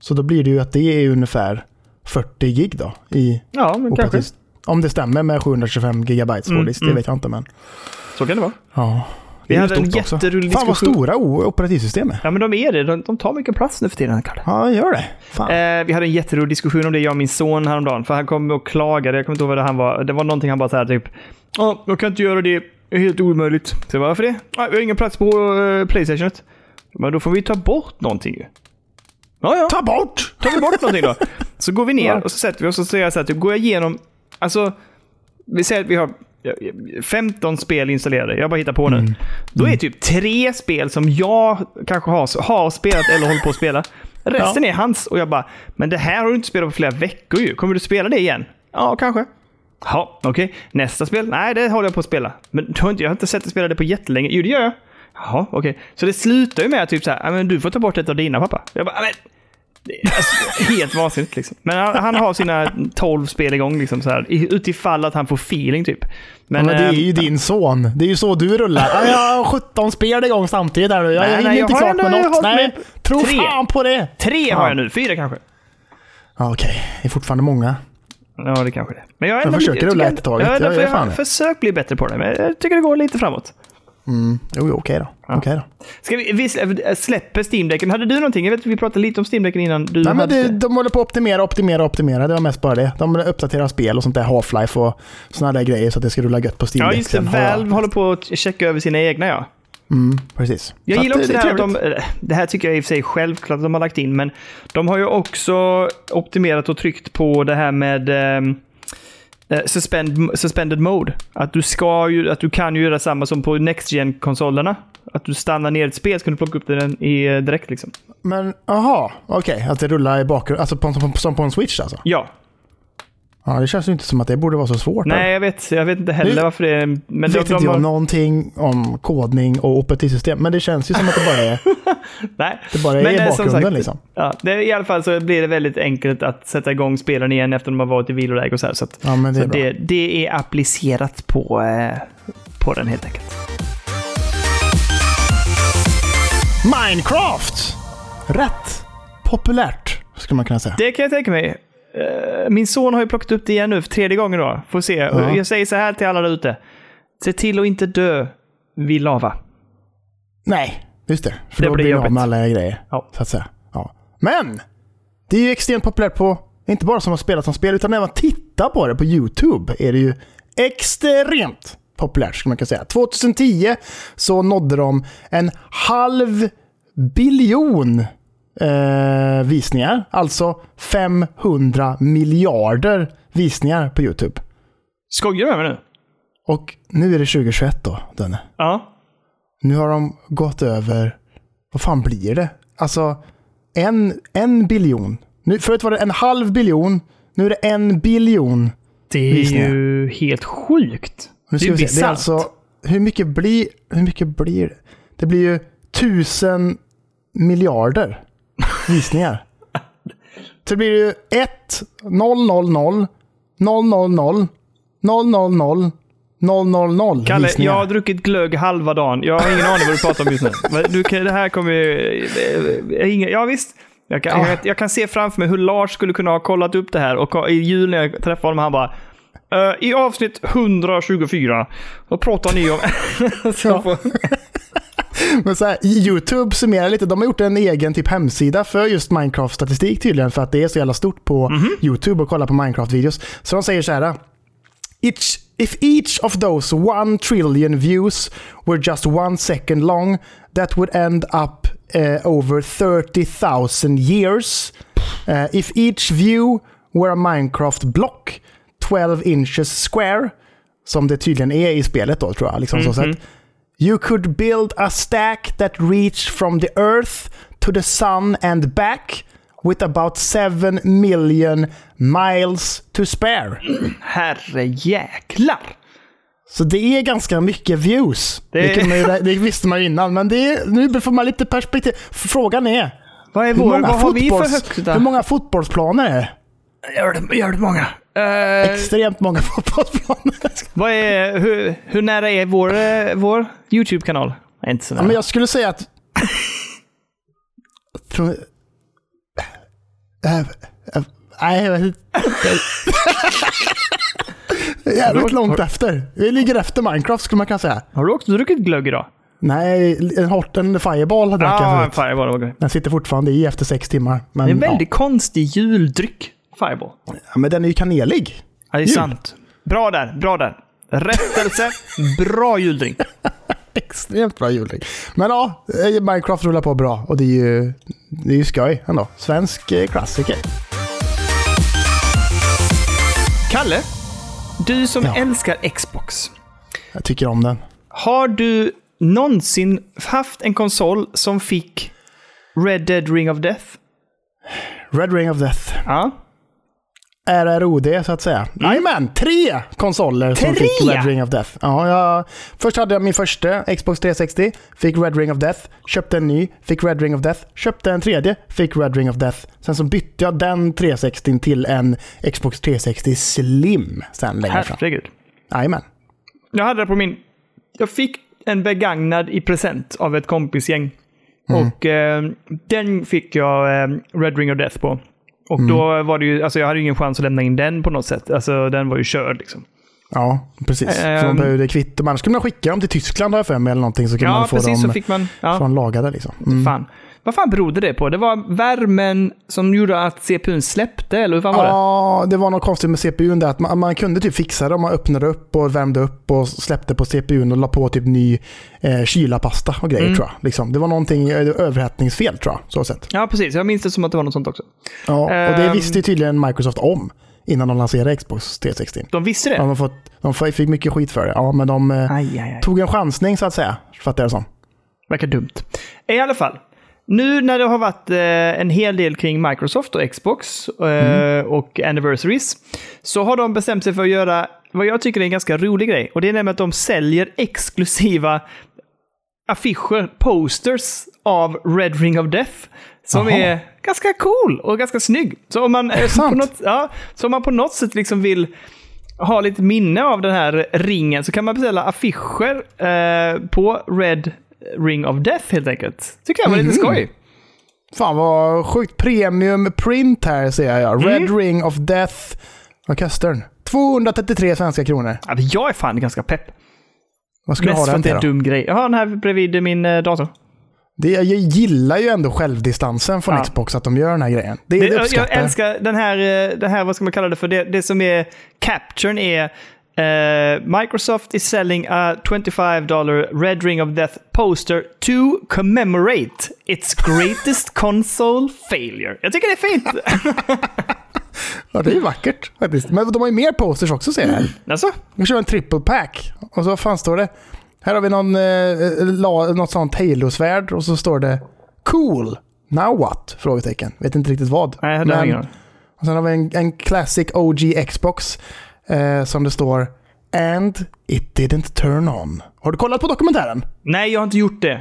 Så då blir det ju att det är ungefär 40 gig då. I Ja, men kanske. Om det stämmer med 725 gigabytes Mm, hårddisk, det mm. vet jag inte men. Så kan det vara. Ja. Vi Det är hade en jätterolig Fan vad stora operativsystem är. Ja, men de är det. De, de tar mycket plats nu för tiden, Kalle. Ja, gör det. Eh, vi hade en jätterolig diskussion om det, jag och min son häromdagen. För han kom och klagade. Jag kommer inte ihåg vad det han var. Det var någonting han bara så här typ. Ja, jag kan inte göra det. Det är helt omöjligt. Så varför det? Ja, vi har ingen plats på uh, Playstationet. Men då får vi ta bort någonting ju. Ja, ja. Ta bort! tar vi bort någonting då. [laughs] Så går vi ner Ja. och så sätter vi oss och så säger jag så här, typ, går jag igenom, alltså, vi säger att vi har ja, 15 spel installerade, jag bara hittar på nu. Då är typ tre spel som jag kanske har, har spelat eller håller på att spela. Resten är hans och jag bara, men det här har du inte spelat på flera veckor ju. Kommer du spela det igen? Ja, kanske. Ja, okej. Nästa spel? Nej, det håller jag på att spela. Men du har inte, jag har inte sett dig spela det på jättelänge. Jo, det gör jag. Jaha, okej. Så det slutar ju med att typ så här, "Ja, men du får ta bort ett av dina pappa. Jag bara, "Ja, men alltså, helt vansinnigt liksom. Men han, han har sina 12 spel igång liksom så här, utifall att han får feeling typ. Men, men det är ehm, ju din son. Det är ju så du rullar. Ja, jag har 17 spel igång samtidigt här nu. Jag Nej, hinner nej, jag inte klart med något. Nej, med tro tre. fan på det. Tre har Ja. jag nu, fyra kanske. Ja, Okej, det är fortfarande många. Ja, det kanske det. Men jag, är Jag försöker rulla ett taget. Ja, Jag jag fan har det. försökt bli bättre på det, men jag tycker det går lite framåt. Jo, jo, okej då. Okej då. Ska vi, vi slä- släpper Steam-däcken. Hade du någonting? Jag vet att vi pratade lite om Steam-däcken innan du Nej, men det, de håller på att optimera, optimera, optimera. Det var mest bara det. De uppdaterar spel och sånt där. Half-Life och såna där grejer så att det ska rulla gött på Steam Ja, just det. Valve håller på att checka över sina egna, ja. Mm, precis. Jag Så gillar också det det är här att de, eh, det här tycker jag i och för sig självklart att de har lagt in, men de har ju också optimerat och tryckt på det här med eh, suspend, suspended mode. Att du, ska ju, att du kan ju göra samma som på Next gen konsolerna Att du stannar ner ett spel så kan du plocka upp den i, eh, direkt liksom. Men, aha, okej. Att det rullar i bakgrunden. Alltså på, som, som på en switch alltså? Ja. Ja, det känns ju inte som att det borde vara så svårt. eller? Nej, jag vet, jag vet inte heller Nu varför det är... Men vet de, inte de har, jag någonting om kodning och operativsystem, men det känns ju som att det bara är, [laughs] nej. det bara är Men, eh, bakgrunden sagt, liksom. Ja, det, I alla fall så blir det väldigt enkelt att sätta igång spelen igen efter de har varit i viloläge och så här. Så, att, Ja, det så är det, det är applicerat på, eh, på den helt enkelt. Minecraft! Rätt populärt, skulle man kunna säga. Det kan jag tänka mig. Eh, Min son har ju plockat upp det igen nu för tredje gången då. Får se. Ja. Jag säger så här till alla där ute. Se till att inte dö vid lava. Nej, just det. För Det då blir det av med alla grejer. Ja. Så att säga. Ja. Men! Det är ju extremt populärt på, inte bara som att spela som spel, utan även titta på det på YouTube. Är det ju extremt populärt, skulle man kunna säga. 2010 så nådde de en halv biljon eh, visningar. Alltså 500 miljarder visningar på YouTube. Skojar du med nu? Och nu är det 2021 då, Denne. Ja. Nu har de gått över, vad fan blir det? Alltså, en, en biljon. Nu, förut var det en halv biljon, nu är det en biljon. Det är Visningar. ju helt sjukt. Nu det ska är vi se, det är alltså, hur mycket blir, hur mycket blir det? Det blir ju tusen miljarder visningar. Så det blir ju 1, 0, 0, 0, 0, 0, 0, 0, 0, 0, 0, 0, 0 Kalle, visningar. jag har druckit glögg halva dagen. Jag har ingen aning vad du pratar om just nu. Men Du, kan- det här kommer ju... eh, eh, Ja, visst. Jag kan, Ja. jag, jag kan se framför mig hur Lars skulle kunna ha kollat upp det här och i jul när jag träffade honom, han bara Eh, I avsnitt 124, då pratar ni om... Så får- Men så här, YouTube summerar lite. De har gjort en egen typ hemsida för just Minecraft-statistik tydligen. För att det är så jävla stort på YouTube att kolla på Minecraft-videos. Så de säger så här. Each, if each of those one trillion views were just one second long, that would end up eh, over 30,000 years. Eh, if each view were a Minecraft block, 12 inches square, som det tydligen är i spelet då tror jag. Liksom så sett. You could build a stack that reached from the earth to the sun and back with about 7 million miles to spare. [clears throat] Herre jäklar! Så det är ganska mycket views. Det- Det, man ju, [laughs] det visste man ju innan, men det är, nu får man lite perspektiv. Frågan är, Vad är hur vår, många, vad har vi för högsta? hur många fotbollsplaner är det? Jävligt, jävligt många. Eh, Extremt många fotbollsplaner. vad är, hur, hur nära är vår, eh, vår YouTube-kanal? Inte så nära. Ja, men jag skulle säga att... Jag tror- Äh, äh, Nej, jag vet. Jävligt långt efter. Vi ligger efter Minecraft skulle man kunna säga. Har du också druckit glögg idag? Nej, en Horten Fireball drack jag Ja, förut. Fireball. okej. Den sitter fortfarande i efter sex timmar. Men, Det är en väldigt konstig juldryck, Fireball. ja. men den är ju kanelig. Ja, det är Jul. sant. Bra där, bra där. Rättelse, [laughs] bra juldrink. Extremt bra juldrink. Men ja, eh, Minecraft rullar på bra och det är ju, det är ju skoj ändå. Svensk eh, klassiker. Kalle, du som Ja. älskar Xbox. Jag tycker om den. Har du någonsin haft en konsol som fick Red Dead Ring of Death? Red Ring of Death. Ja. RROD så att säga. Jajamän, tre konsoler som Mm. Tre? fick Red Ring of Death. Ja, jag, först hade jag min första Xbox 360, fick Red Ring of Death. Köpte en ny, fick Red Ring of Death. Köpte en tredje, fick Red Ring of Death. Sen så bytte jag den 360 till en Xbox 360 Slim sen längre fram. Herregud. Jajamän. Jag hade det på min... Jag fick en begagnad i present av ett kompisgäng. Och eh, den fick jag eh, Red Ring of Death på. Och då var det ju, alltså jag hade ju ingen chans att lämna in den på något sätt. Alltså den var ju körd liksom. Ja, precis. så Ehm. man behövde kvitto. Man skulle man skicka dem till Tyskland har jag för mig eller någonting så kan Ja, man få precis. dem Så fick man... Ja. från lagade liksom. Mm. Fan. Vad fan berodde det på? Det var värmen som gjorde att CPUn släppte, eller hur fan var det? Ja, det var något konstigt med CPUn där. Att man, man kunde typ fixa det om man öppnade upp och värmde upp och släppte på CPUn och la på typ ny eh, kylapasta och grejer Mm. tror jag. Liksom. Det var någonting eh, överhettningsfel tror jag. Så sett. Ja, precis. Jag minns det som att det var något sånt också. Ja, och det Ehm. visste ju tydligen Microsoft om innan de lanserade Xbox 360. De visste det? Ja, de, fått, de fick mycket skit för det. Ja, men de eh, Aj, aj, aj. tog en chansning så att säga. Fattar jag det som. Verkar dumt. I alla fall. Nu när det har varit eh, en hel del kring Microsoft och Xbox eh, och anniversaries så har de bestämt sig för att göra vad jag tycker är en ganska rolig grej. Och det är nämligen att de säljer exklusiva affischer, posters av Red Ring of Death. Som Jaha. är ganska cool och ganska snygg. Så om man, på något, ja, så om man på något sätt liksom vill ha lite minne av den här ringen så kan man beställa affischer eh, på Red Ring of Death helt enkelt. Tycker jag var lite skoj. Fan vad sjukt premium print här ser jag. Red Mm. Ring of Death. Vad kostar den? 233 svenska kronor. Ja, jag är fan ganska pepp. Vad ska du Mest ha för den att det är till en då? dum grej. Jag har den här bredvid min eh, dator. Det, jag gillar ju ändå självdistansen från Ja. Xbox, att de gör den här grejen. Det, Det, det jag, älskar den här, eh, det här, vad ska man kalla det för? Det, det som är capturen är eh, Microsoft is selling a 25 dollar Red Ring of Death poster to commemorate its greatest [laughs] console failure. Jag tycker det är fint. [laughs] Ja, det är vackert faktiskt. Men de har ju mer posters också ser jag. här. alltså, Vi kör en triple pack. Och så vad fan står det? Här har vi någon, eh, la, något sånt Halo-svärd och så står det Cool. Now what? Frågetecken. Vet inte riktigt vad. nej, det aning. Och sen har vi en, en Classic OG Xbox eh, som det står And it didn't turn on. Har du kollat på dokumentären? Nej, jag har inte gjort det.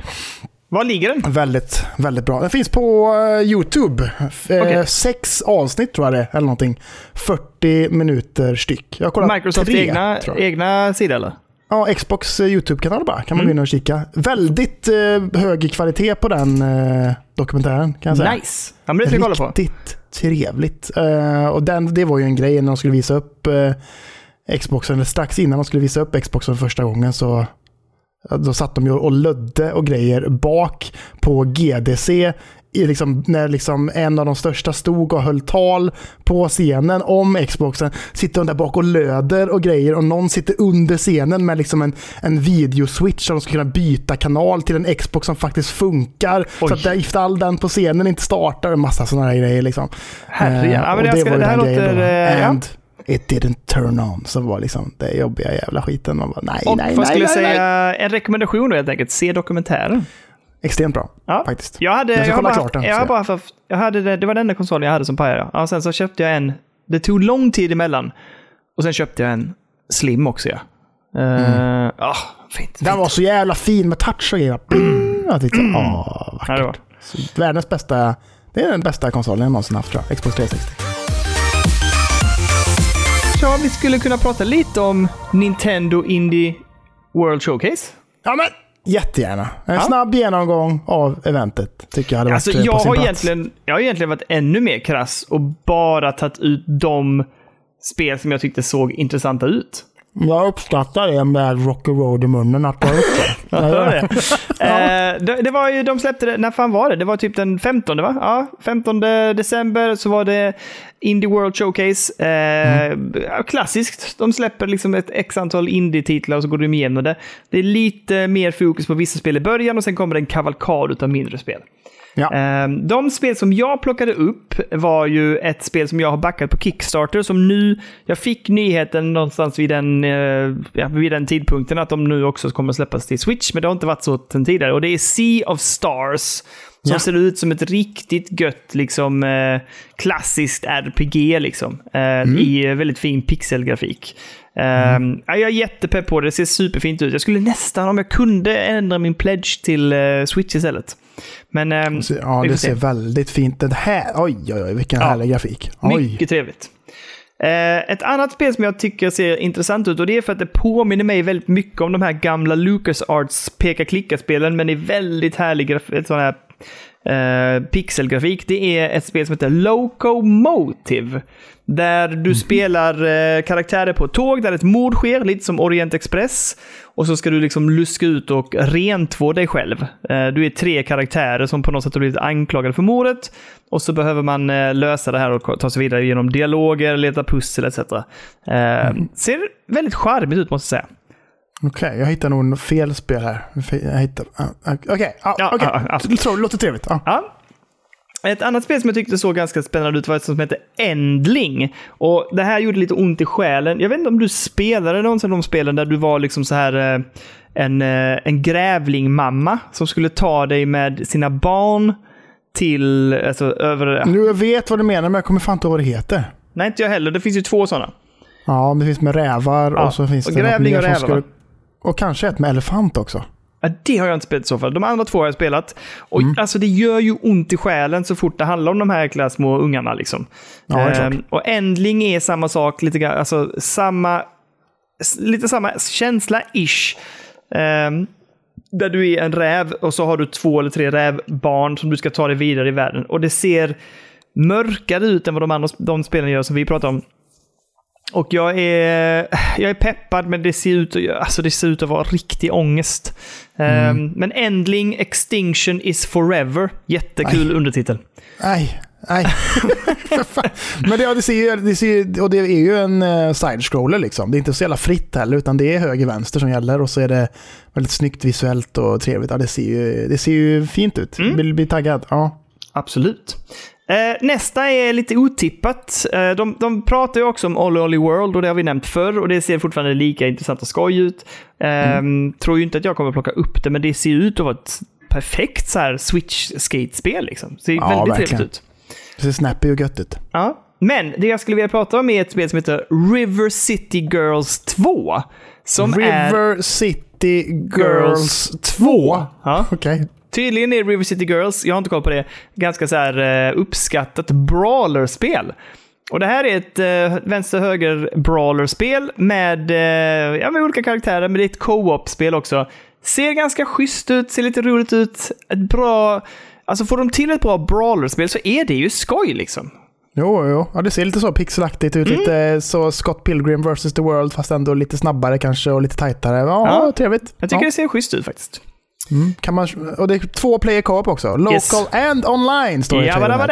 Var ligger den? Väldigt, väldigt bra. Den finns på eh, YouTube. Eh, Okej. Sex avsnitt tror jag det är, eller någonting. 40 minuter styck. Jag kollat Microsofts tre, egna, egna sida eller? Ja, Xbox eh, YouTube-kanal bara. Kan man Mm. gå in och kika. Väldigt eh, hög kvalitet på den eh, dokumentären kan jag säga. Nice! Ja, men det ska kolla på. Riktigt trevligt. Eh, och den, det var ju en grej när de skulle visa upp eh, Xboxen, eller strax innan de skulle visa upp Xboxen första gången så då satt de ju och lödde och grejer bak på GDC i liksom, när liksom en av de största stod och höll tal på scenen om Xboxen. Sitter de där bak och löder och grejer och någon sitter under scenen med liksom en, en videoswitch så de ska kunna byta kanal till en Xbox som faktiskt funkar. Oj. Så att där, ifall den på scenen inte startar, en massa sådana här grejer. Liksom. Herre, Eh, ja, men och det, ska, det här låter... eh, ja. It didn't turn on. Som var liksom det jobbiga jävla skiten. Man bara, nej, Och nej, vad nej, skulle nej, jag nej. säga? En rekommendation då helt enkelt. Se dokumentären. Extremt bra, Ja. faktiskt. Jag hade, Jag jag kolla bara, klart den, jag jag. bara för, jag hade det, det var den enda konsolen jag hade som pajade. Ja. Sen så köpte jag en. Det tog lång tid emellan. Och sen köpte jag en Slim också. Ja. Uh, ah, fint. Den var så jävla fin med touch och grejer. Mm. Jag [clears throat] tyckte, åh, Ja, det var. Så Världens bästa, det är den bästa konsolen jag någonsin haft tror jag. Xbox 360. Ja, vi skulle kunna prata lite om Nintendo Indie World Showcase. Ja men, jättegärna. En Ja. snabb genomgång av eventet tycker jag hade varit Alltså, eh, jag, på sin har plats. egentligen, jag har egentligen varit ännu mer krass och bara tagit ut de spel som jag tyckte såg intressanta ut. Jag uppskattar det med Rocky Road i munnen att det. [laughs] Jag gör det. Eh, det, det var ju, de släppte det, när fan var det? Det var typ den 15 va? Ja, 15 december så var det Indie World Showcase. Eh, ja, Klassiskt, de släpper liksom ett x antal indie-titlar och så går de igenom det. Det är lite mer fokus på vissa spel i början och sen kommer det en kavalkad av mindre spel. Ja. Eh, De spel som jag plockade upp var ju ett spel som jag har backat på Kickstarter som nu, jag fick nyheten någonstans vid den, eh, ja, vid den tidpunkten att de nu också kommer släppas till Switch, men det har inte varit så sen tidigare. Och det är Sea of Stars. Som Ja. ser ut som ett riktigt gött, liksom, eh, klassiskt RPG, liksom. Eh, I eh, väldigt fin pixelgrafik. Eh, ja, jag är jättepepp på det, det ser superfint ut. Jag skulle nästan, om jag kunde, ändra min pledge till Switch istället. Men Så, Ja, det se. ser väldigt fint ut. Här, oj, oj, oj, vilken Ja. härlig grafik. Oj. Mycket trevligt. Eh, ett annat spel som jag tycker ser intressant ut och det är för att det påminner mig väldigt mycket om de här gamla LucasArts peka-klicka-spelen men i väldigt härlig graf- ett sån här eh, pixelgrafik. Det är ett spel som heter Locomotive. Där du spelar eh, karaktärer på ett tåg där ett mord sker, lite som Orient Express. Och så ska du liksom luska ut och rentvå dig själv. Eh, du är tre karaktärer som på något sätt har blivit anklagade för mordet. Och så behöver man eh, lösa det här och ta sig vidare genom dialoger, leta pussel etc. Eh, Ser väldigt charmigt ut måste jag säga. Okej, jag hittar nog fel spel här. Jag hittar... ah, ah, Okej, ja. Det låter trevligt. Ja. Ja. Ett annat spel som jag tyckte såg ganska spännande ut var ett som heter Endling. Och det här gjorde lite ont i själen. Jag vet inte om du spelade någon av de spelen där du var liksom så här eh, en, eh, en grävlingmamma som skulle ta dig med sina barn till, alltså över... Nu jag vet vad du menar, men jag kommer fan inte ihåg vad det heter. Nej, inte jag heller. Det finns ju två sådana. Ja, det finns med rävar Ja, och så finns och det grävling och rävar, va? Och kanske ett med elefant också. Ja, det har jag inte spelat i så fall. De andra två har jag spelat. Och Mm. alltså det gör ju ont i själen så fort det handlar om de här jäkla små ungarna liksom. Ja. Ehm, och Endling är samma sak, lite grann, alltså samma, lite samma känsla-ish. Ehm, där du är en räv och så har du två eller tre rävbarn som du ska ta dig vidare i världen. Och det ser mörkare ut än vad de andra de spelen gör som vi pratar om. Och jag är, jag är peppad, men det ser ut, alltså det ser ut att vara riktig ångest. Ehm, men Endling Extinction is forever. Jättekul undertitel. Nej, nej. [laughs] Men det, ja, det, ser det, ser och det är ju en uh, side-scroller liksom. Det är inte så jävla fritt heller, utan det är höger-vänster som gäller och så är det väldigt snyggt visuellt och trevligt. Ja, det, ser ju, det ser ju fint ut. Mm. Vill bli taggad. Ja. Absolut. Eh, nästa är lite otippat. Eh, de, de pratar ju också om Olly Olly World och det har vi nämnt förr och det ser fortfarande lika intressant och skoj ut. Eh, Tror ju inte att jag kommer plocka upp det, men det ser ut att vara ett perfekt så här Switch-skatespel. Liksom. Ser Ja, väldigt verkligen. trevligt ut. Det ser snappy och gött ut. Ja. Men det jag skulle vilja prata om är ett spel som heter River City Girls 2. Som är... River City Girls 2. Ja. [laughs] Okej. Tydligen är River City Girls, jag har inte koll på det, ganska så här eh, uppskattat brawlerspel. Och det här är ett eh, vänster-höger brawlerspel med, eh, ja, med olika karaktärer, men det är ett co-op-spel också. Ser ganska schysst ut, ser lite roligt ut. Ett bra... Alltså får de till ett bra brawlerspel så är det ju skoj liksom. Jo, jo. Ja, det ser lite så pixelaktigt ut. Mm. Lite så Scott Pilgrim vs. The World fast ändå lite snabbare kanske och lite tajtare. Ja, Ja. trevligt. Jag tycker ja. det ser schysst ut faktiskt. Mm. kan man, och det är två player co-op också. Local Yes. and online står det i Ja, trailern var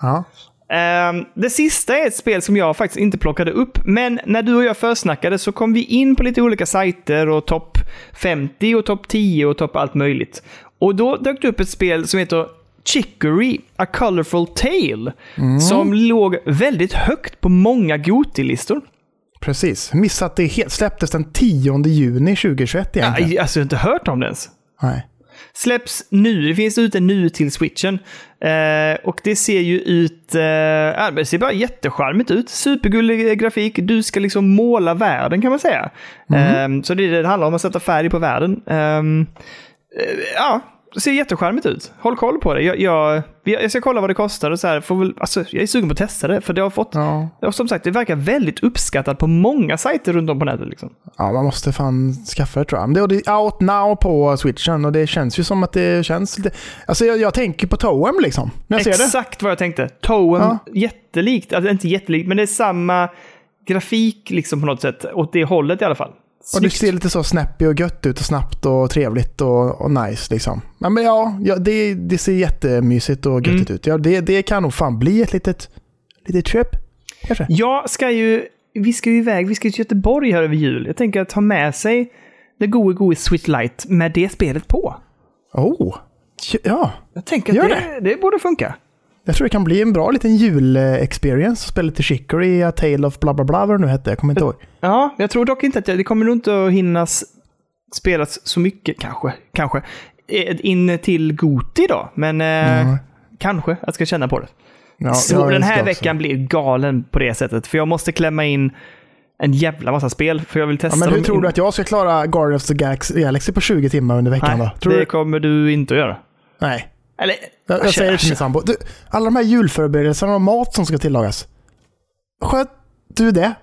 Ja. Ehm, det sista är ett spel som jag faktiskt inte plockade upp, men när du och jag försnackade så kom vi in på lite olika sajter och topp 50 och topp 10 och topp allt möjligt. Och då dök det upp ett spel som heter Chicory, A Colorful Tale, som låg väldigt högt på många Goti-listor. Precis. Missat det helt. Släpptes den 10 juni 2021 egentligen. Ja, Alltså, jag har inte hört om det ens. Nej. Släpps nu. Det finns ute nu till switchen. Eh, och det ser ju ut... Eh, det ser bara jättecharmigt ut. Supergullig grafik. Du ska liksom måla världen kan man säga. Eh, så det är det det handlar om, att sätta färg på världen. Ehm, eh, ja, det ser jättecharmigt ut. Håll koll på det. Jag, jag, jag ska kolla vad det kostar och så här. Får väl, alltså, jag är sugen på att testa det, för det har fått... Ja. Och som sagt, det verkar väldigt uppskattat på många sajter runt om på nätet. Liksom. ja, man måste fan skaffa det tror jag. Men det är out now på switchen och det känns ju som att det känns lite... Alltså jag, jag tänker på Toem liksom. När jag ser det. Exakt vad jag tänkte. Toem, Ja. jättelikt. Alltså inte jättelikt, men det är samma grafik liksom på något sätt. Åt det hållet i alla fall. Och det Snyggt. ser lite så snappy och gött ut och snabbt och trevligt och, och nice liksom. Ja, men ja, ja det, det ser jättemysigt och göttigt Mm. ut. Ja, det, det kan nog fan bli ett litet, litet trip. Kanske. Jag ska ju... Vi ska ju iväg, vi ska till Göteborg här över jul. Jag tänker att ta med sig det gode, gode Sweet Light med det spelet på. Oh, ja. Jag tänker att Gör det, det. borde funka. Jag tror det kan bli en bra liten jul-experience. Spela lite Chicory, A Tale of bla bla bla vad det nu hette. Jag kommer inte ihåg. Ja, jag tror dock inte att jag, det kommer nog inte att hinnas spelas så mycket, kanske. Kanske. Eh, In till Goti då, men eh, Mm. kanske jag ska känna på det. Ja, så den här också. veckan blir galen på det sättet. För jag måste klämma in en jävla massa spel. För jag vill Ja, testa men hur tror in- du att jag ska klara Guardians of the Galaxy på 20 timmar under veckan Nej, då? Tror det du? kommer du inte att göra. Nej. Eller... Jag, jag säger det till min sambo. Du, alla de här julförberedelserna och mat som ska tillagas. Sköt du det?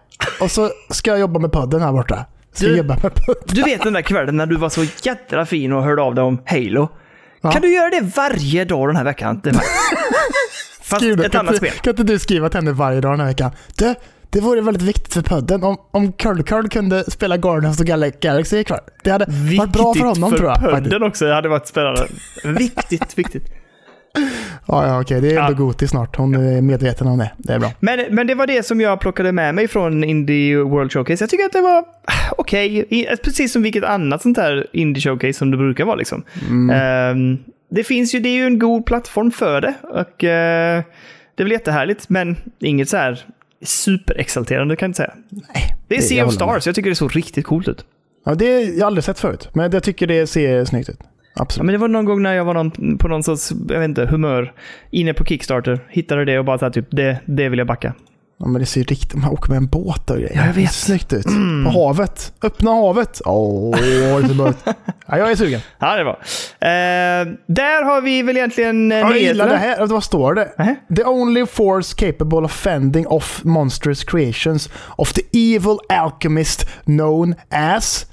Och så ska jag jobba med podden här borta. Ska Du- jobba med podden. Du vet den där kvällen när du var så jädra fin och hörde av dig om Halo. Ja. Kan du göra det varje dag den här veckan? [laughs] Fast Skriv ett Kan annat inte, spel. kan inte du skriva till henne varje dag den här veckan? Du, det vore väldigt viktigt för podden om, om Curl Curl kunde spela Guardians of the Gal- Galaxy ikväll. Det hade varit bra för honom för tror jag. faktiskt. podden också. Det hade varit spännande. viktigt, viktigt. Ja, ja, okej. Det är ändå Ja. Goti snart. Hon är medveten om det. Det är bra. Men, men det var det som jag plockade med mig från Indie World Showcase. Jag tycker att det var okej. I- Precis som vilket annat sånt här Indie Showcase som det brukar vara. Liksom. Ehm, det finns ju, det är ju en god plattform för det. Och eh, det är väl jättehärligt, men inget så här superexalterande kan jag inte säga. Nej, Det är Sea of håller med. Stars. Jag tycker det såg riktigt coolt ut. Ja, det har jag aldrig sett förut. Men jag tycker det ser snyggt ut. Ja, Absolut. men det var någon gång när jag var någon, på någon sorts, jag vet inte, humör. Inne på Kickstarter. Hittade det och bara så här, typ, det, det vill jag backa. Ja, men det ser riktigt... Man åker med en båt och grejer. Ja, jag vet. Mm. Snyggt ut. På havet. Öppna havet. Åh, det ser bra ut. Ja, jag är sugen. Ja, det var. Eh, där har vi väl egentligen eh, Ja, jag gillar det här. Vad står det? Nähä? The only force capable of fending off monstrous creations of the evil alchemist known as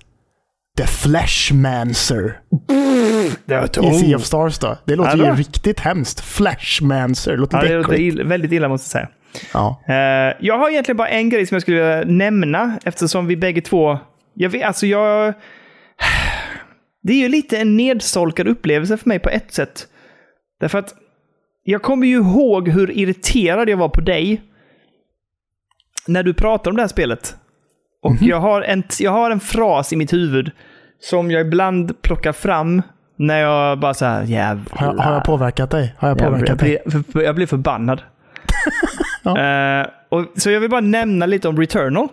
the var [laughs] I Sea of Stars då. Det låter Ja, ju riktigt hemskt. Fleshmancer. Låter Ja, det låter väldigt illa måste jag säga. Ja. Eh, jag har egentligen bara en grej som jag skulle vilja nämna eftersom vi bägge två... Jag vet, alltså jag... Det är ju lite en nedsolkad upplevelse för mig på ett sätt. Därför att jag kommer ju ihåg hur irriterad jag var på dig när du pratade om det här spelet. Och jag, har en, jag har en fras i mitt huvud som jag ibland plockar fram när jag bara så här jävlar. Har, jag, har jag påverkat dig? Har jag påverkat dig? jag, för- jag blir förbannad. Ja. Eh, och, så jag vill bara nämna lite om Returnal.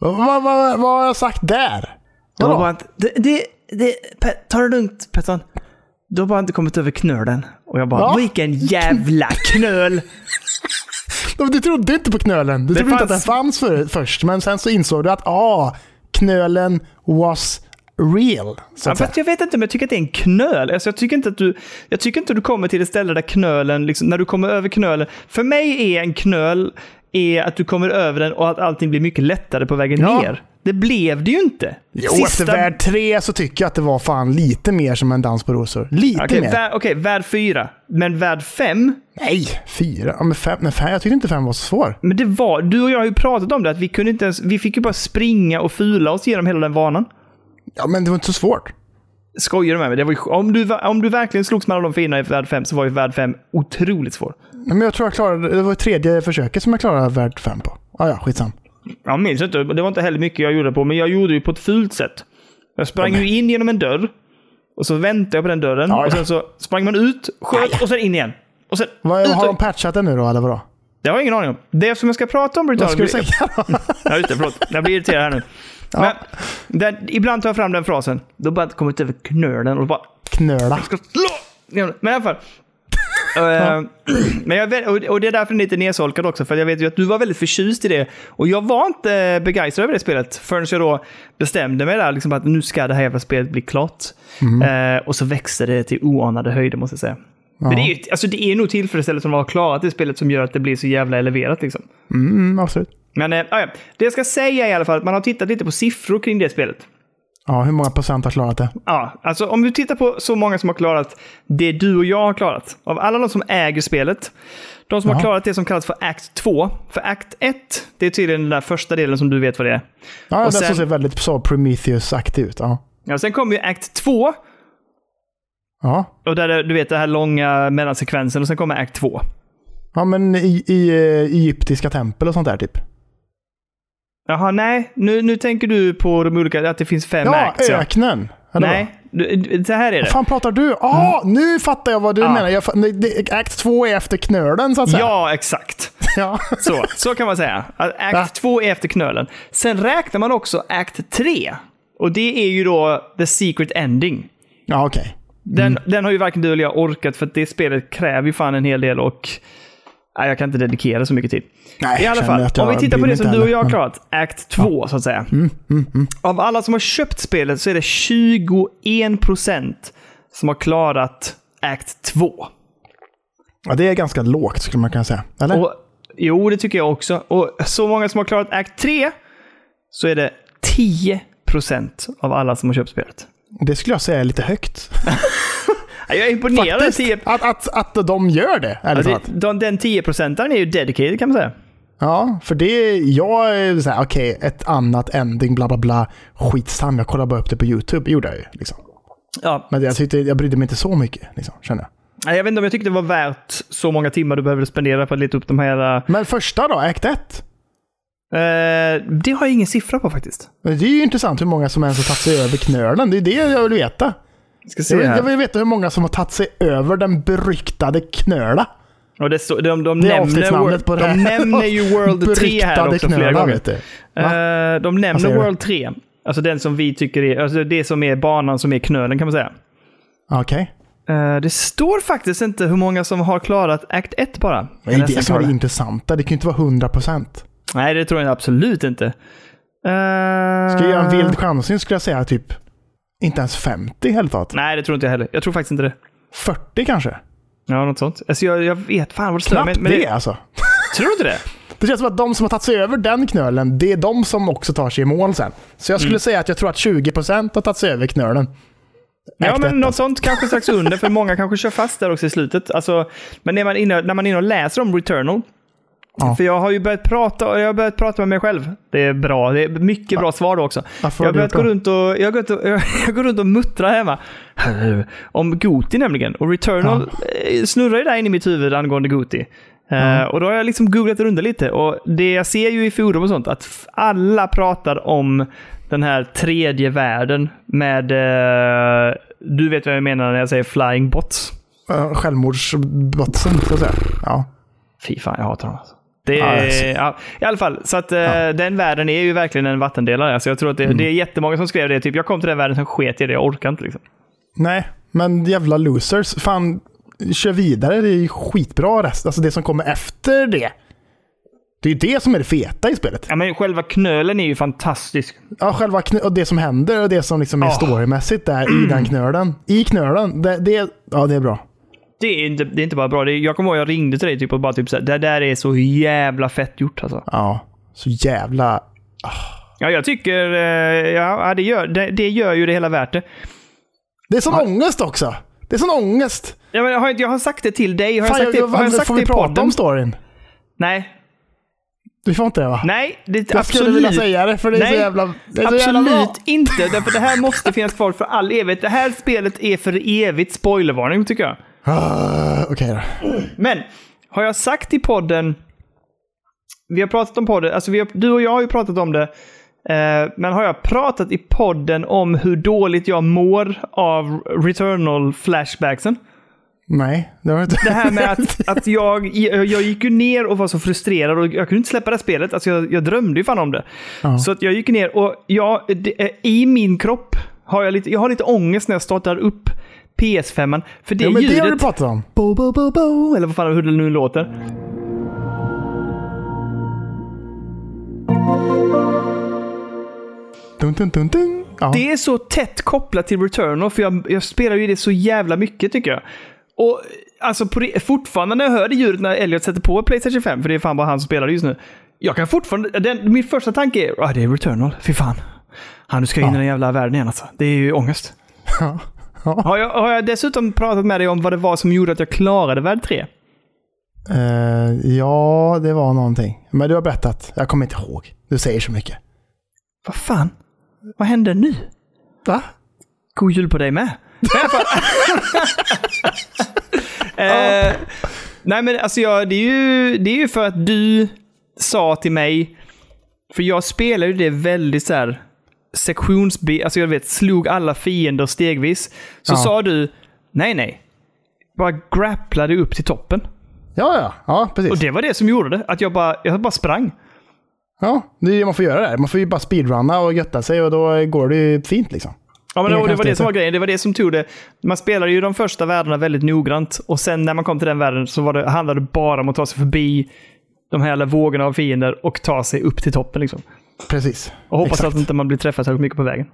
Vad, vad, vad, vad har jag sagt där? Jag Vadå? bara att, det, det, det, ta det lugnt Pettersson. Du har bara inte kommit över knölen. Och jag bara, Ja. vilken jävla knöl! [laughs] Du trodde inte på knölen. Du Det trodde inte att den fanns- fanns för, först. Men sen så insåg du att ah, knölen was real. Så Ja, fast jag vet inte om jag tycker att det är en knöl. Alltså, jag, tycker inte att du, jag tycker inte att du kommer till ett ställe där knölen, liksom, när du kommer över knölen. För mig är en knöl är att du kommer över den och att allting blir mycket lättare på vägen Ja. ner. Det blev det ju inte. Jo, efter värld tre så tycker jag att det var fan lite mer som en dans på rosor. Lite Okej, mer. vär, okej, värld 4. Men värld 5, Nej, fyra. Ja, men fem, men fem. Jag tyckte inte fem var så svår. men det var, du och jag har ju pratat om det, att vi kunde inte ens, vi fick ju bara springa och fula oss genom hela den banan. Ja, men det var inte så svårt. Skojar du med mig? Det var ju, om, du, om du verkligen slogs med alla de fina i värld 5 så var ju värld 5 otroligt svår. Men jag tror jag klarade, det var tredje försöket som jag klarade värld fem på. Ah, ja, skitsam. Jag minns inte, det var inte heller mycket jag gjorde på, men jag gjorde ju på ett fult sätt. Jag sprang ju in genom en dörr, och så väntade jag på den dörren, Ja, och ja. sen så sprang man ut, sköt och sen in igen. Och sen Vad, ut har och- de patchat det nu då, eller vadå? Det har jag ingen aning om. Det som jag ska prata om Vad ska du säga då? [laughs] Ja, just det. Förlåt. Jag blir irriterad här nu. Men, den, ibland tar jag fram den frasen. Då bara kommit över knölen och bara Knöla. ska slå. Men i alla fall. [laughs] Eh, men jag, och- det är därför den är lite nedsolkad också, för jag vet ju att du var väldigt förtjust i det. Och jag var inte begeistrad över det spelet förrän jag då bestämde mig där, liksom att nu ska det här jävla spelet bli klart. Eh, och så växte det till oanade höjder, måste jag säga. Men det är, ju, alltså det är nog tillfredsställelsen av att ha klarat det spelet som gör att det blir så jävla eleverat. Liksom. Mm, absolut. Men ja, det jag ska säga i alla fall att man har tittat lite på siffror kring det spelet. Ja, hur många procent har klarat det? Ja, alltså om du tittar på så många som har klarat det du och jag har klarat. Av alla de som äger spelet. De som har Jaha. klarat det som kallas för Act 2. För Act 1, det är tydligen den där första delen som du vet vad det är. Ja, Och det sen- ser väldigt så Prometheus-aktigt ut. Ja. Ja, sen kommer ju Act 2. Ja. Och där är, du vet den här långa mellansekvensen och sen kommer Act 2. ja, men i, i eh, egyptiska tempel och sånt där typ. Jaha, nej. Nu, nu tänker du på de olika, att det finns fem Ja, acts. Ja. öknen. Eller? Nej, du, så här är det. Vad fan pratar du? Ah, nu fattar jag vad du Ja. menar. Jag, det, Act 2 är efter knölen så att säga. Ja, exakt. [laughs] Ja. Så, så kan man säga. Act Ja. 2 är efter knölen. Sen räknar man också Act 3. Och det är ju då The Secret Ending. Ja, okej. Den, Mm. den har ju varken du eller jag orkat för att det spelet kräver ju fan en hel del och nej, jag kan inte dedikera så mycket tid. Nej, I alla fall, om vi tittar på det som du och jag har klarat, Act 2 så att säga. Mm, Av alla som har köpt spelet så är det 21% som har klarat Act 2. Ja, det är ganska lågt skulle man kunna säga. Eller? Och, jo, det tycker jag också. Och så många som har klarat Act 3 så är det 10% av alla som har köpt spelet. Det skulle jag säga är lite högt. [laughs] Jag är imponerad. Faktiskt, 10, att, att, att de gör det, ja, ärligt det, de, den 10-procentaren är ju dedicated kan man säga. Ja, för det, jag är såhär, okej, ett annat ending, bla bla bla. Skitsam, jag kollade bara upp det på YouTube, gjorde jag ju. Liksom. Ja, Men jag, tyckte, jag brydde mig inte så mycket, liksom, känner jag. Nej, jag vet inte om jag tyckte det var värt så många timmar du behövde spendera på att leta upp de här... Men första då, Act 1? eh, det har jag ingen siffra på faktiskt. Det är ju intressant hur många som ens har tagit sig över knölen. Det är det jag vill veta. Ska se här. jag vill veta hur många som har tagit sig över den beryktade knöla. Och det står, de, de, Det är nämner, på det de nämner ju World [laughs] 3 här också flera knölar, gånger. Eh, de nämner? World 3. Alltså den som vi tycker är, alltså det som är banan som är knölen kan man säga. Okej. Eh, det står faktiskt inte hur många som har klarat Act 1 bara. Det är Jag det nästan som är det intressanta. Det kan ju inte vara 100%. Nej, det tror jag absolut inte. Uh, Ska jag göra en vild chansning skulle jag säga typ inte ens 50 helt taget. Nej, det tror inte jag heller. Jag tror faktiskt inte det. 40 kanske? Ja, något sånt. Alltså jag, jag vet fan vad det står. Knappt Men, men det alltså. Tror du inte det? Det känns som att de som har tagit sig över den knölen, det är de som också tar sig i mål sen. Så jag skulle Mm. säga att jag tror att 20% har tagit sig över knölen. Ja, Act men ett, något sånt kanske strax under, för många kanske kör fast där också i slutet. Alltså, men när man, är inne, när man är inne och läser om Returnal, Ja. för jag har ju börjat prata, jag har börjat prata med mig själv. Det är bra, det är mycket bra svar då också. Varför Jag har börjat gå runt och, jag går och, [laughs] jag går runt och muttra hemma. Om Goti nämligen. Och Returnal eh, snurrar ju där inne i mitt huvud angående Goti. Eh, och då har jag liksom googlat runt lite och det jag ser ju i forum och sånt att alla pratar om den här tredje världen med, eh, du vet vad jag menar när jag säger flying bots. Uh, Självmordsbotsen, så att säga. Ja. Fy fan, jag hatar dem alltså. Det Ja, är, ja, I alla fall, så att eh, den världen är ju verkligen en vattendelare. Alltså jag tror att Mm. det, det är jättemånga som skrev det. Typ, jag kom till den världen som sket i det, jag orkar inte. Liksom. Nej, men jävla losers. Fan, kör vidare. Det är skitbra rest. Alltså det som kommer efter det. Det är ju det som är det feta i spelet. Ja, men själva knölen är ju fantastisk. Ja, själva knö- och det som händer och det som liksom är Ja. storymässigt där i den knölen. I knölen. Det, det, ja, det är bra. Det är inte, det är inte bara bra. Det är, jag kommer ihåg jag ringde till dig typ och bara typ så här, det där är så jävla fett gjort alltså. Ja, så jävla... Ja, jag tycker, eh, ja, det gör, det, det gör ju det hela värt det. Det är sån ångest också. Det är sån ångest. Ja, men jag, har, jag har sagt det till dig. Har Fan, jag sagt jag, det, har jag sagt får det vi prata om storyn? Nej. Vi får inte det va? Nej, det, jag skulle absolut. vilja säga det för det är så Nej, jävla, det är så jävla bra. Absolut inte, därför det här måste finnas kvar för all evighet. Det här spelet är för evigt spoilervarning tycker jag. Ah, Okej då. Men, har jag sagt i podden... Vi har pratat om podden, alltså har, du och jag har ju pratat om det. Eh, men har jag pratat i podden om hur dåligt jag mår av Returnal flashbacksen? Nej, det var inte. Det här med att, [laughs] att jag, jag gick ju ner och var så frustrerad och jag kunde inte släppa det här spelet. Alltså jag, jag drömde ju fan om det. Ja. Så att jag gick ner och jag, det, eh, i min kropp har jag lite, jag har lite ångest när jag startar upp PS5. För det Ja, men det har du ljudet... pratat om. Bo, bo, bo, bo, eller vad fan hur det nu låter. Dun, dun, dun, dun. Ja. Det är så tätt kopplat till Returnal, för jag, jag spelar ju det så jävla mycket tycker jag. Och alltså fortfarande när jag hör det ljudet när Elliot sätter på Playstation 5, för det är fan bara han som spelar just nu. Jag kan fortfarande, den, min första tanke är, ah, det är Returnal, fy fan. Han, nu ska in i den jävla världen igen alltså. Det är ju ångest. Ja. Har jag, har jag dessutom pratat med dig om vad det var som gjorde att jag klarade värld 3? Eh, ja, det var någonting. Men du har berättat. Jag kommer inte ihåg. Du säger så mycket. Vad fan? Vad hände nu? Va? God jul på dig med. [laughs] Eh, nej men alltså jag, det, är ju, det är ju för att du sa till mig, för jag spelar ju det väldigt så här sektionsbi, alltså jag vet, slog alla fiender stegvis. Så Ja. sa du, nej nej, bara grapplade upp till toppen. Ja, ja. Ja, precis. Och det var det som gjorde det, att jag bara, jag bara sprang. Ja, det är det man får göra där. Man får ju bara speedrunna och götta sig och då går det ju fint liksom. Ja, men det, var det som var grejen. Det var det som tog det. Man spelade ju de första världarna väldigt noggrant och sen när man kom till den världen så var det, handlade det bara om att ta sig förbi de här vågorna av fiender och ta sig upp till toppen. Liksom. Precis. Och hoppas Exakt. att inte man blir träffad så mycket på vägen.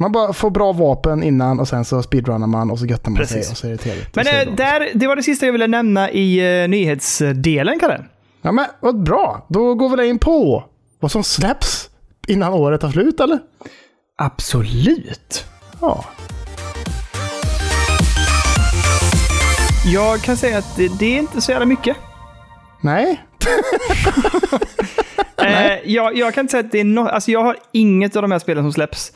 Man bara får bra vapen innan och sen så speedrunnar man och så göttar man Precis. sig och så är det trevligt. Men det eh, där, det var det sista jag ville nämna i uh, nyhetsdelen, Kalle. Ja, men vad bra. Då går vi väl in på vad som släpps innan året tar slut, eller? Absolut. Ja. Jag kan säga att det, det är inte så jävla mycket. Nej. [laughs] Eh, jag, jag kan inte säga att det är något. Alltså jag har inget av de här spelen som släpps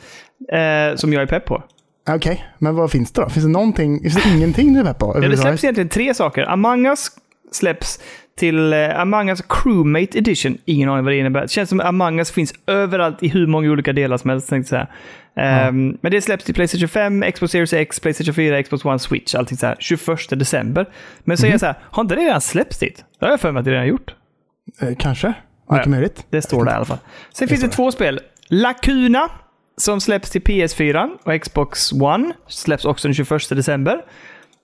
eh, som jag är pepp på. Okej, men vad finns det då? Finns det någonting? Finns det ingenting du är pepp på? Ja, det släpps egentligen tre saker. Among Us släpps till eh, Among Us Crewmate Edition. Ingen aning vad det innebär. Det känns som att Among Us finns överallt i hur många olika delar som helst. Tänkte säga. Ehm, Men det släpps till Playstation 5, Xbox Series X, Playstation 4, Xbox One, Switch. Allting så här 21 december. Men så är jag så här, har inte det redan släppts dit? Det har jag för mig att det redan gjort. Eh, kanske. Mycket möjligt. Det står där i alla fall. Sen finns det två spel. Lacuna, som släpps till PS4 och Xbox One. Släpps också den 21 december.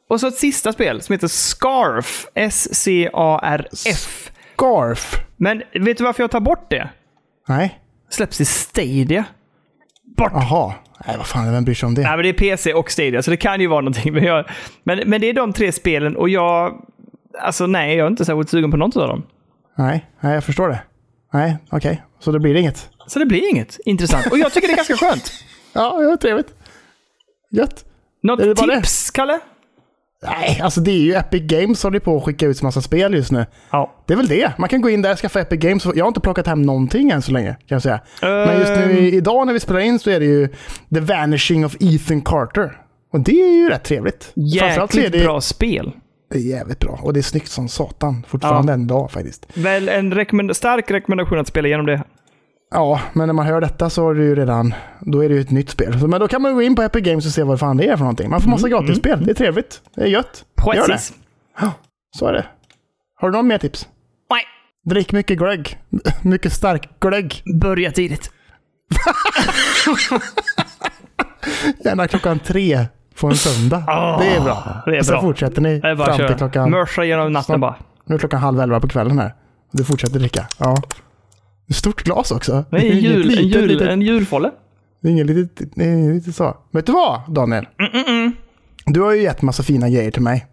Och så ett sista spel som heter Scarf. S-C-A-R-F. Scarf. Men vet du varför jag tar bort det? Nej. Släpps till Stadia. Bort! Jaha. Nej, vad fan, vem bryr sig om det? Nej, men det är PC och Stadia, så det kan ju vara någonting. Men, jag, men, men det är de tre spelen och jag... Alltså nej, jag är inte särskilt sugen på något av dem. Nej, nej, jag förstår det. Nej, okej. Så det blir inget. Så det blir inget intressant. Och jag tycker det är ganska skönt. [laughs] Ja, ja, trevligt. Gött. Något Är det tips, Kalle? Nej, alltså det är ju Epic Games som håller på att skicka ut massa spel just nu. Ja. Det är väl det. Man kan gå in där och skaffa Epic Games. Jag har inte plockat hem någonting än så länge, kan jag säga. Men just nu Ehm. idag när vi spelar in så är det ju The Vanishing of Ethan Carter. Och det är ju rätt trevligt. Framförallt så är Jäkligt det, bra spel. Det är jävligt bra. Och det är snyggt som satan fortfarande Ja. en dag faktiskt. Väl en rekommend stark rekommendation att spela igenom det. Ja, men när man hör detta så är det ju redan, då är det ju ett nytt spel. Men då kan man gå in på Epic Games och se vad fan det är för någonting. Man får massa gratisspel. Det är trevligt. Det är gött. Gör det. Precis. Så är det. Har du någon mer tips? Nej. Drick mycket glögg. [laughs] mycket stark glögg. Börja tidigt. [laughs] Gärna klockan tre på en söndag. Ah, det är bra. det är och sen bra. fortsätter ni Det är bara fram till klockan... Mörsa genom natten Snart. bara. Nu är klockan halv elva på kvällen här. Du fortsätter dricka. Ja. Stort glas också. Det är en, jul, en, litet, jul, litet- en julfolle. Det är inget litet, inget litet så. Vet du vad, Daniel? Mm, Du har ju gett massa fina grejer till mig.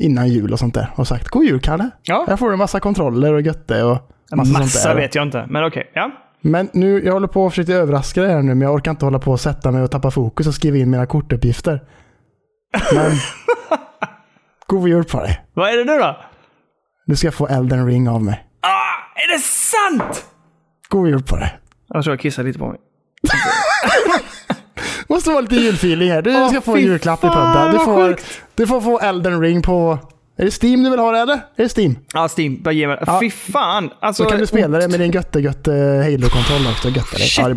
innan jul och sånt där och sagt God jul Kalle. Ja. Jag får en massa kontroller och götte och massa, Massa, sånt där. vet jag inte, men okej. Ja. Men nu, jag håller på att försöka överraska dig här nu, men jag orkar inte hålla på och sätta mig och tappa fokus och skriva in mina kortuppgifter. Men... God jul på dig. Vad är det nu då? Nu ska jag få Elden ring av mig. Ah, är det sant? God jul på dig. Jag tror jag kissar lite på mig. [laughs] Måste vara lite julfeeling här. Du Åh, ska få en julklapp i fan, podden. Du får, du får få Elden ring på... Är det Steam du vill ha det eller? Är det Steam? Ja, Steam. Bara ge mig. Ja. Fy fan. Alltså, Så kan du spela det med din götte götte Halo-kontroll också. Götte dig. Ja,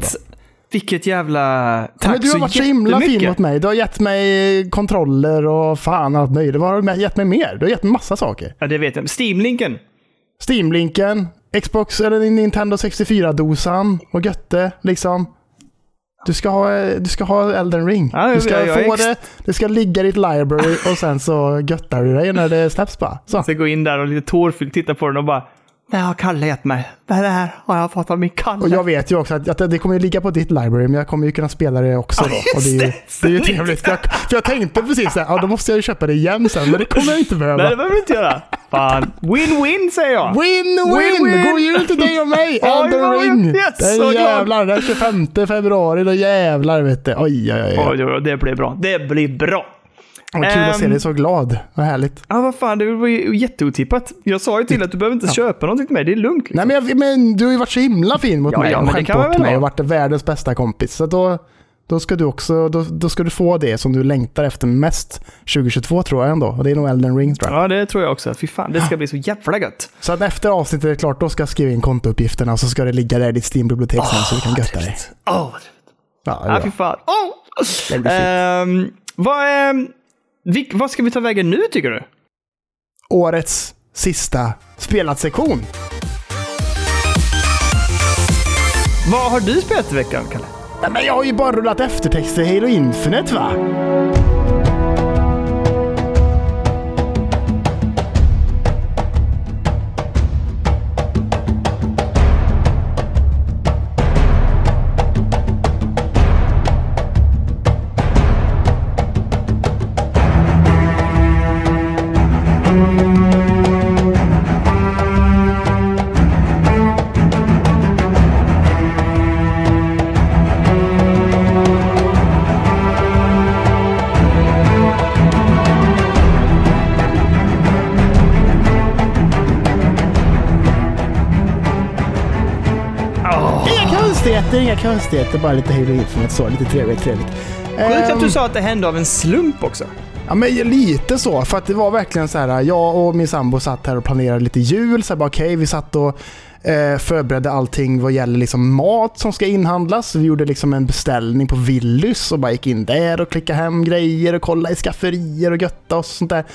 Vilket jävla... Tack Men du har varit så himla fin mot mig. Du har gett mig kontroller och fan allt möjligt. Vad har du gett mig mer? Du har gett mig massa saker. Ja, det vet jag. Steam-linken. Steam-linken, Xbox eller Nintendo 64-dosan och götte liksom. Du ska ha, du ska ha Elden ring. Ja, du ska få det, det ska ligga i ditt library och sen så göttar du dig när det släpps bara. Så. Jag går in där och lite tårfyllt tittar på den och bara... Det har Kalle gett mig. Det här har jag fått av min Kalle. Och jag vet ju också att, att det kommer ligga på ditt library, men jag kommer ju kunna spela det också då. Och det är ju, det är ju det. trevligt. Jag, för jag tänkte precis så här, ja då måste jag ju köpa det igen sen, men det kommer jag inte behöva. Nej, det behöver du inte göra. Fan. Win-win säger jag. Win-win! God jul till dig och mig! [laughs] Vad ring! yes, glad. jävlar, den 25 februari, då jävlar vet du. Oj, oj, oj, det blir bra. Det blir bra. Vad kul att se Ehm. dig så glad. Vad härligt. Ja, vad fan, det var ju jätteotippat. Jag sa ju till att du behöver inte köpa någonting till mig. Det är lugnt. Liksom. Nej, men, jag, men du har ju varit så himla fin mot Ja, mig ja, och bort väl mig och varit världens bästa kompis. Så då, då ska du också då, då ska du få det som du längtar efter mest 2022 tror jag ändå. Och det är nog Elden Ring tror jag. Ja, det tror jag också. Fy fan, det ska bli så jävla gött. Så att efter avsnittet är klart, då ska jag skriva in kontouppgifterna och så ska det ligga där i ditt Steam-bibliotek sen så du kan götta dig. Åh, vad trevligt. Ja, Ja, fy fan. Åh! Det blir fint. Ehm, vad, ehm, vilk, vad ska vi ta vägen nu, tycker du? Årets sista spelat-sektion. Vad har du spelat i veckan, Kalle? Nej, men jag har ju bara rullat eftertexter i Halo Infinite va? Inga konstigheter. Bara lite Halo Infinite så. Lite trevligt, trevligt. Sjukt att du Ehm, sa att det hände av en slump också. Ja, men lite så. För att det var verkligen så här. Jag och min sambo satt här och planerade lite jul. Så här, bara, okej, vi satt och eh, förberedde allting vad gäller liksom mat som ska inhandlas. Vi gjorde liksom en beställning på Willys och bara gick in där och klickade hem grejer och kollade i skafferier och götta och sånt där.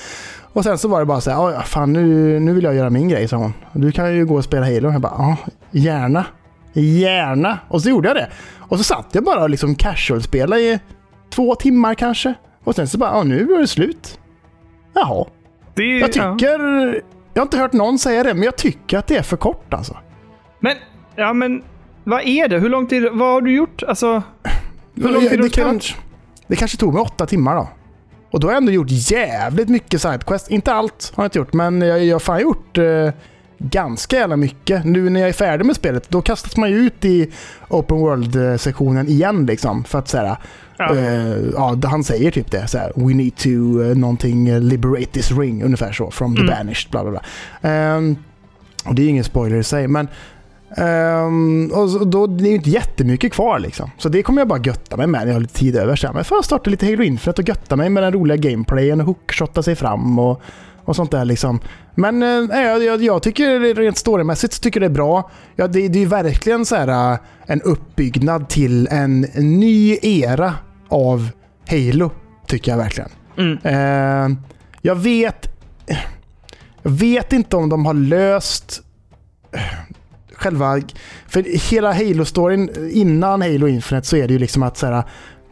Och sen så var det bara så här, fan nu, nu vill jag göra min grej, sa hon. Du kan ju gå och spela Halo. Jag bara, ja, gärna. Gärna. Och så gjorde jag det. Och så satt jag bara och liksom casual-spelade i två timmar kanske. Och sen så bara, ja nu är det slut. Jaha. Det Jag tycker... Jag har inte hört någon säga det, men jag tycker att det är för kort alltså. Men, ja men, vad är det? Hur lång tid, vad har du gjort? Alltså, hur lång tid har det, du kanske, det kanske tog mig åtta timmar då. Och då har jag ändå gjort jävligt mycket sidequest. Inte allt har jag inte gjort, men jag, jag har fan gjort eh, ganska jävla mycket. Nu när jag är färdig med spelet, då kastas man ju ut i Open World-sektionen igen liksom. För att säga, Ja. eh, ja, han säger typ det. Så här, We need to uh, någonting, eh, liberate this ring, ungefär så. From the Mm. banished, bla bla bla. Ehm, och det är ju ingen spoiler i sig, men ehm, och så, då, det är ju inte jättemycket kvar liksom. Så det kommer jag bara götta mig med när jag har lite tid över. Så här, men får jag starta lite Halo Infinite och götta mig med den roliga gameplayen och hookshotta sig fram och, och sånt där liksom. Men eh, jag, jag, tycker rent storymässigt tycker det är bra. Ja, det, det är ju verkligen så här, eh, en uppbyggnad till en, en ny era av Halo. Tycker jag verkligen. Mm. Eh, jag vet... Jag vet inte om de har löst eh, själva... För hela Halo-storyn innan Halo Infinite så är det ju liksom att så här,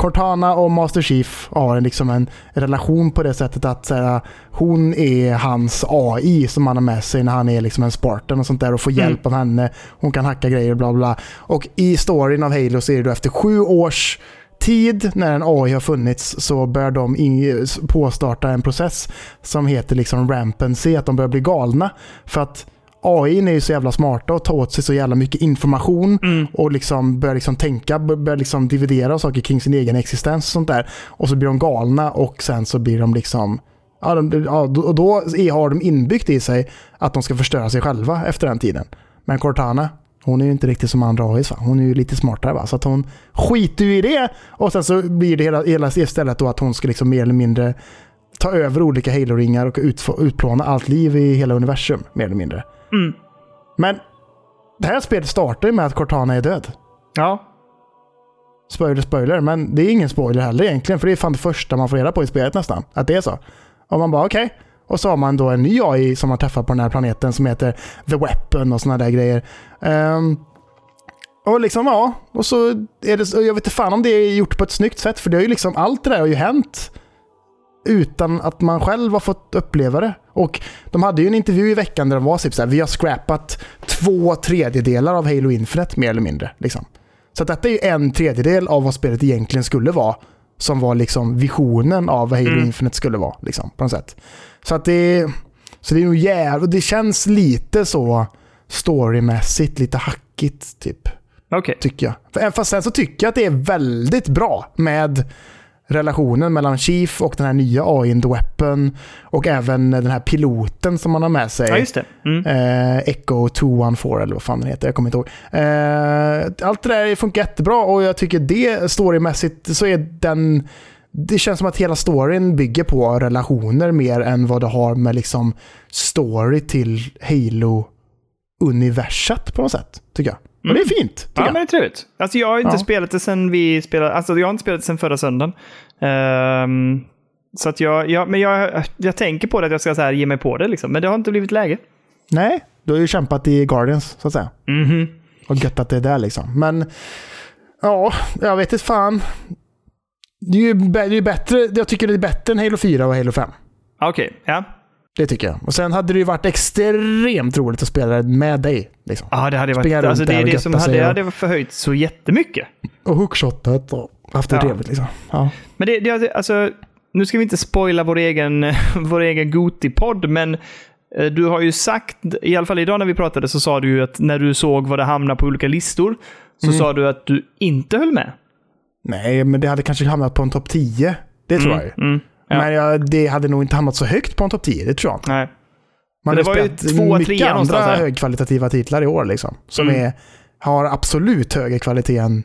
Cortana och Master Chief har en, liksom en relation på det sättet att så här, hon är hans AI som han har med sig när han är liksom en Spartan och sånt där och får Mm. hjälp av henne. Hon kan hacka grejer bla bla. Och i storyn av Halo så är det då efter sju års tid när en AI har funnits så börjar de in, påstarta en process som heter liksom rampancy, att de börjar bli galna. För att AI är ju så jävla smarta och tar åt sig så jävla mycket information Mm. och liksom börjar liksom tänka, börjar liksom dividera saker kring sin egen existens och sånt där. Och så blir de galna och sen så blir de liksom Ja, de, ja, och då har de inbyggt i sig att de ska förstöra sig själva efter den tiden. Men Cortana, hon är ju inte riktigt som andra AIs va? Hon är ju lite smartare va? Så att hon skiter ju i det. Och sen så blir det hela, hela istället då att hon ska liksom mer eller mindre ta över olika Halo-ringar och ut, utplåna allt liv i hela universum. Mer eller mindre. Mm. Men det här spelet startar ju med att Cortana är död. Ja. Spoiler, spoiler. Men det är ingen spoiler heller egentligen. För det är fan det första man får reda på i spelet nästan. Att det är så. Och man bara okej. Och så har man då en ny AI som man träffar på den här planeten som heter The Weapon och såna där grejer. Ehm, och liksom ja, och så är det, jag vet inte fan om det är gjort på ett snyggt sätt. För det har ju liksom, allt det där har ju hänt utan att man själv har fått uppleva det. Och de hade ju en intervju i veckan där de var typ så här, vi har scrappat två tredjedelar av Halo Infinite mer eller mindre. Liksom. Så att detta är ju en tredjedel av vad spelet egentligen skulle vara. Som var liksom visionen av vad Halo Mm. Infinite skulle vara. Liksom, på något sätt. Så att det, så det är nog jävligt, det känns lite så storymässigt, lite hackigt typ Okej. tycker jag. För- Fast sen så tycker jag att det är väldigt bra med relationen mellan Chief och den här nya AI, The Weapon. Och även den här piloten som man har med sig. Ja, just det. Mm. Eh, Echo 214 eller vad fan den heter. Jag kommer inte ihåg. Eh, allt det där funkar jättebra och jag tycker det storymässigt så är den... Det känns som att hela storyn bygger på relationer mer än vad det har med liksom story till Halo-universat på något sätt. Tycker jag. Och det är fint. Ja, jag. men det är trevligt. Alltså jag har inte Ja. spelat det sen vi spelade, alltså jag har inte spelat det sen förra söndagen. Ehm, så att jag, jag, men jag, jag tänker på det att jag ska så här ge mig på det liksom, men det har inte blivit läge. Nej, du har ju kämpat i Guardians så att säga. Mhm. Och gött att det är där liksom. Men ja, jag vet inte fan. Det är ju det är bättre, jag tycker det är bättre än Halo 4 och Halo 5. Okej, ja. Det tycker jag. Och sen hade det ju varit extremt roligt att spela med dig. Liksom. Ja, det hade varit, alltså det är det som hade, hade förhöjt så jättemycket. Och hookshotet och haft det Ja. trevligt liksom. Ja. Men det, det alltså, nu ska vi inte spoila vår egen, [laughs] vår egen Goti-podd, men eh, du har ju sagt, i alla fall idag när vi pratade, så sa du ju att när du såg vad det hamnade på olika listor, så Mm. sa du att du inte höll med. Nej, men det hade kanske hamnat på en topp 10. Det tror jag ju. Mm. Ja. Men jag, det hade nog inte hamnat så högt på en topp 10, det tror jag inte. Nej. Man Det har var ju spelat två, mycket andra här. högkvalitativa titlar i år liksom. Som Mm. är, har absolut högre kvalitet än...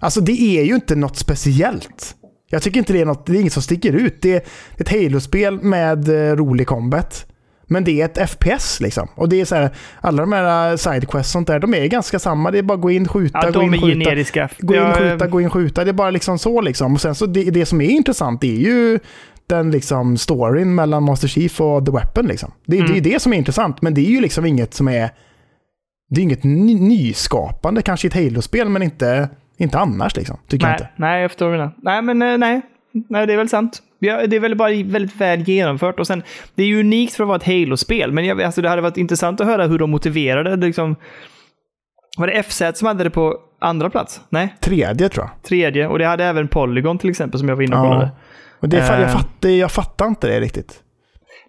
Alltså det är ju inte något speciellt. Jag tycker inte det är något, det är inget som sticker ut. Det är ett Halo-spel med eh, rolig combat. Men det är ett FPS liksom. Och det är så här, alla de här sidequests sånt där, de är ganska samma. Det är bara gå in, skjuta, Ja, gå in, skjuta. generiska. Gå in, skjuta, gå in, skjuta. Det är bara liksom så liksom. Och sen så det, det som är intressant är ju den liksom storyn mellan Master Chief och The Weapon liksom. Det, det är Mm. det som är intressant, men det är ju liksom inget som är... Det är inget ny, nyskapande, kanske i ett Halo-spel, men inte, inte annars liksom. Tycker jag Nej, inte. nej, jag förstår menar. Nej, men eh, nej. Nej, det är väl sant. Ja, Det är väl bara väldigt väl genomfört. Och sen, det är ju unikt för att vara ett Halo-spel, men jag, alltså, det hade varit intressant att höra hur de motiverade. Liksom, var det FZ som hade det på andra plats? Nej, Tredje tror jag. tredje. Och det hade även Polygon till exempel, som jag var inne och Ja. kollade. Och det, är fa- jag, Eh. fattar, jag fattar inte det riktigt.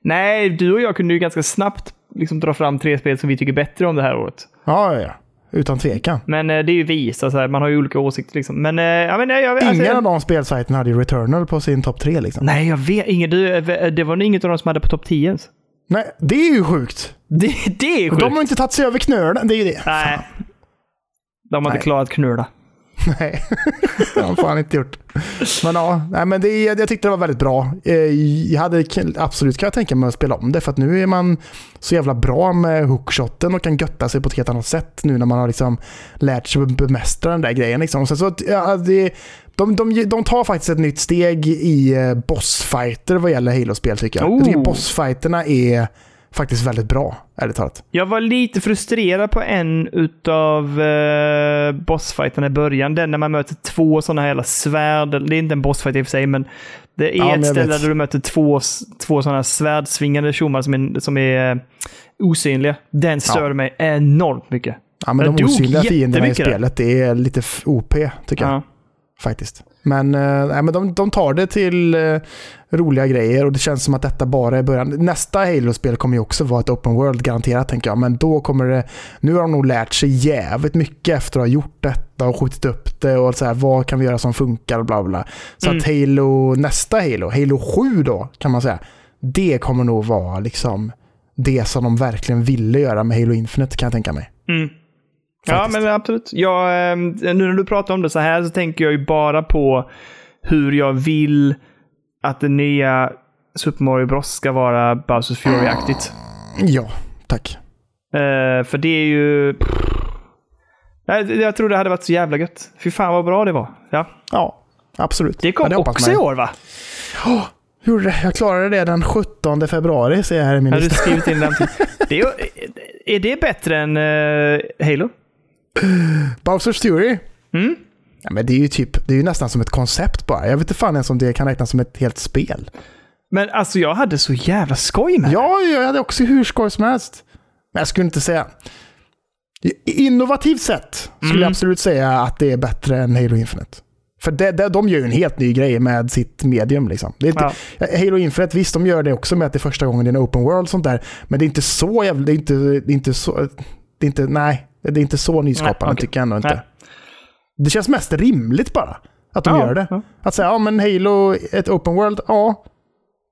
Nej, du och jag kunde ju ganska snabbt liksom, dra fram tre spel som vi tycker bättre om det här året. Ja, ja, ja. Utan tvekan. Men eh, det är ju vi, så säga, man har ju olika åsikter. Liksom. Men, eh, ja, men nej, jag, alltså, Ingen av de spelsajterna hade ju Returnal på sin topp tre liksom. Nej, jag vet ingen. Du, eh, det var nog inget av dem som hade på topp 10 ens. Nej, det är ju sjukt. Det, det är sjukt. De har inte tagit sig över knölen, det är ju det. Nej. De har Nej. inte klarat knulla. Nej, [laughs] det har de fan inte gjort. Men ja, nej, men det, jag tyckte det var väldigt bra. Eh, Jag hade absolut kan jag tänka mig att spela om det, för att nu är man så jävla bra med hookshoten och kan götta sig på ett helt annat sätt nu när man har liksom lärt sig att bemästra den där grejen. Liksom. Så, så, ja, det, de, de, de tar faktiskt ett nytt steg i eh, bossfighter vad gäller Halo-spel tycker jag. Jag tycker Oh. bossfighterna är faktiskt väldigt bra, ärligt talat. Jag var lite frustrerad på en utav uh, bossfighterna i början. Den när man möter två sådana här jävla svärd. Det är inte en bossfight i och för sig, men det är Ja, ett jag ställe vet. där du möter två, två sådana svärdsvingande tjommar som är, som är eh, osynliga. Den stör mig enormt mycket. Ja, men Jag de osynliga fienderna i spelet, det är lite OP tycker jag. Ja. Faktiskt. Men, eh, men de, de tar det till eh, roliga grejer och det känns som att detta bara är början. Nästa Halo-spel kommer ju också vara ett open world garanterat tänker jag. Men då kommer det... Nu har de nog lärt sig jävligt mycket efter att ha gjort detta och skjutit upp det och så här, vad kan vi göra som funkar och bla bla. Så att Halo, nästa Halo, Halo 7 då kan man säga. Det kommer nog vara liksom det som de verkligen ville göra med Halo Infinite kan jag tänka mig. Mm. Ja, Faktiskt. men absolut. Jag, eh, nu när du pratar om det så här så tänker jag ju bara på hur jag vill att det nya Super Mario Bros ska vara Bowsers Fury-aktigt. Ja, tack. Eh, för det är ju... Nej, Jag tror det hade varit så jävla gött. Fy fan vad bra det var. Ja. Ja, absolut. Det kom Ja, också i år va? Gjorde det. Jag klarade det den 17 februari, ser jag här i min Har du lista. skrivit in den? [laughs] Det är, är det bättre än eh, Halo? Bowsers Fury. Mm. Ja, men det är ju typ, det är ju nästan som ett koncept bara. Jag vet inte fan ens om det kan räknas som ett helt spel. Men alltså jag hade så jävla skoj med det. Ja, jag hade också hur skoj som helst. Men jag skulle inte säga... Innovativt sett skulle Mm. jag absolut säga att det är bättre än Halo Infinite. För det, det, de gör ju en helt ny grej med sitt medium. Liksom. Det är inte, Halo Infinite, visst de gör det också med att det är första gången det är en open world sånt där. Men det är inte så jävla... Det är inte, det är inte så... Det är inte, nej, det är inte så nyskapande Nej, okej. tycker jag ändå inte. Nej. Det känns mest rimligt bara. Att de Ja, gör det. ja. Att säga, ja men Halo, ett open world, ja.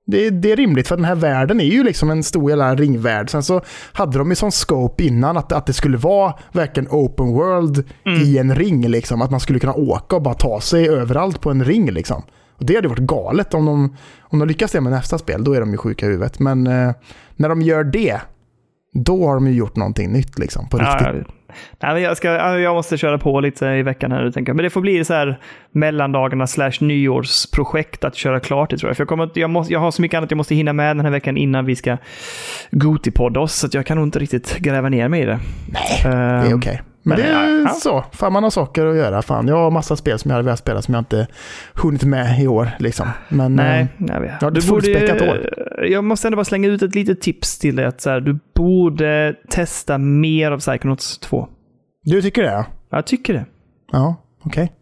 Det, är- det är rimligt för den här världen är ju liksom en stor jävla ringvärld. Sen så hade de ju sån scope innan att, att det skulle vara verkligen open world Mm. i en ring. Liksom. Att man skulle kunna åka och bara ta sig överallt på en ring. Liksom. Och det hade varit galet om de, om de lyckas det med nästa spel. Då är de ju sjuka i huvudet. Men eh, när de gör det, då har de ju gjort någonting nytt liksom, på riktigt. Ja, jag- [laughs] Nej, men jag, ska, ja, jag måste köra på lite i veckan här, tänker jag. Men det får bli så här mellandagarna slash nyårsprojekt att köra klart det tror jag. För jag, kommer, jag, måste, jag har så mycket annat jag måste hinna med den här veckan innan vi ska Gotipodda oss. Så jag kan nog inte riktigt gräva ner mig i det. Nej, det är okej. Men, men, det är ja, så. Fan, man har saker att göra. Fan, jag har massa spel som jag hade velat spela som jag inte hunnit med i år. Liksom. Men, Nej, eh, jag vet. Ja, det är ett fullspäckat år. Jag måste ändå bara slänga ut ett litet tips till dig. Att så här, du borde testa mer av Psychonauts 2. du tycker det? Ja, Jag tycker det. ja okej.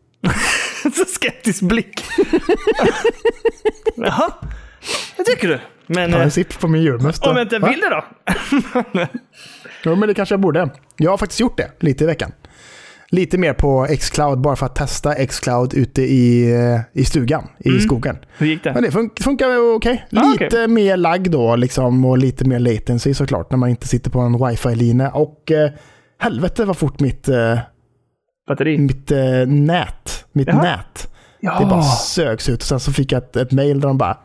[laughs] så skeptisk blick. [laughs] Jaha, det tycker du. Men Ta eh, en sipp på min julmust. om jag inte vill det då? [laughs] Jo, men det kanske jag borde. Jag har faktiskt gjort det lite i veckan. Lite mer på Xcloud bara för att testa Xcloud ute i, eh, i stugan, i skogen. Hur gick det? Men det fun funkar okej. Ah, Lite okej. mer lagg då liksom och lite mer latency såklart när man inte sitter på en wifi-lina. Och eh, helvete vad fort mitt, eh, Batteri? mitt eh, nät, mitt Jaha. nät, Ja. det bara sögs ut. Och sen så fick jag ett, ett mail där de bara,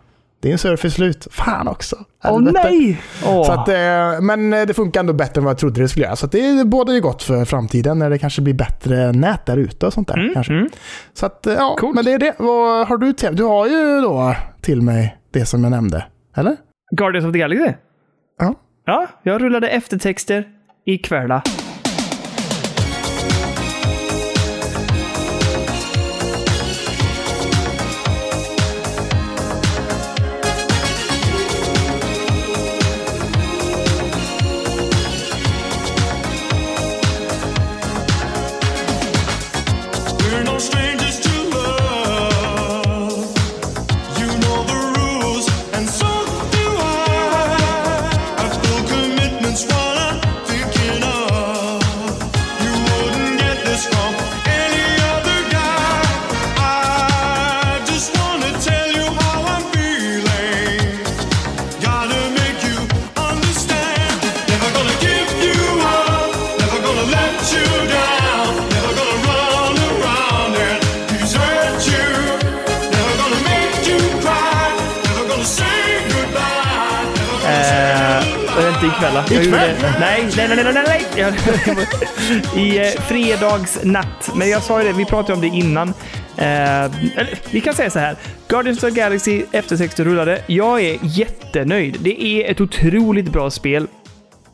din surf är slut. Fan också. Åh Helvete. nej! Åh. Så att, eh, men eh, det funkar ändå bättre än vad jag trodde det skulle göra. Så att det båda ju gott för framtiden när det kanske blir bättre nät där ute och sånt där. Mm, kanske. mm. Så att, eh, ja, Coolt. men det är det. Vad har du till? Du har ju då till mig det som jag nämnde. Eller? Guardians of the Galaxy? Ja. Ja, jag rullade eftertexter ikväll. We're ikväll. Ikväll? gjorde- Nej, nej, nej, nej, nej, nej. I eh, fredagsnatt. Men jag sa ju det, vi pratade om det innan. Eh, eller, vi kan säga så här. Guardians of the Galaxy efter 60 rullade. Jag är jättenöjd. Det är ett otroligt bra spel.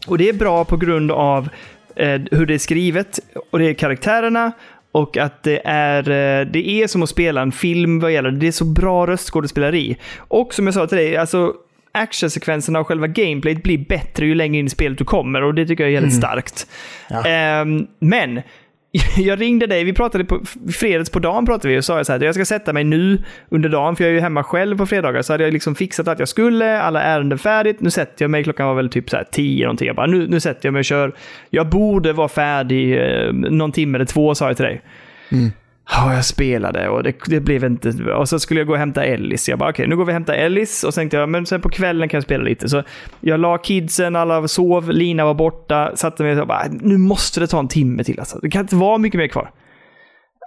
Och det är bra på grund av eh, hur det är skrivet och det är karaktärerna och att det är, eh, det är som att spela en film vad gäller det. Det är så bra röstskådespeleri. Och som jag sa till dig, alltså actionsekvenserna och själva gameplayet blir bättre ju längre in i spelet du kommer och det tycker jag är jävligt starkt. Ja. Ehm, men [laughs] jag ringde dig, vi pratade på fredags på dagen pratade vi och sa jag så här, jag ska sätta mig nu under dagen, för jag är ju hemma själv på fredagar, så hade jag liksom fixat att jag skulle, alla ärenden färdigt, nu sätter jag mig, klockan var väl typ så här tio någonting, jag bara, nu, nu sätter jag mig och kör. Jag borde vara färdig eh, någon timme eller två, sa jag till dig. Ja, jag spelade och det, det blev inte... Och så skulle jag gå och hämta Ellis. Jag bara, okej, nu går vi och hämtar Ellis. Och så tänkte jag, men sen på kvällen kan jag spela lite. Så jag la kidsen, alla sov, Lina var borta. Satte mig och bara, nu måste det ta en timme till alltså. Det kan inte vara mycket mer kvar.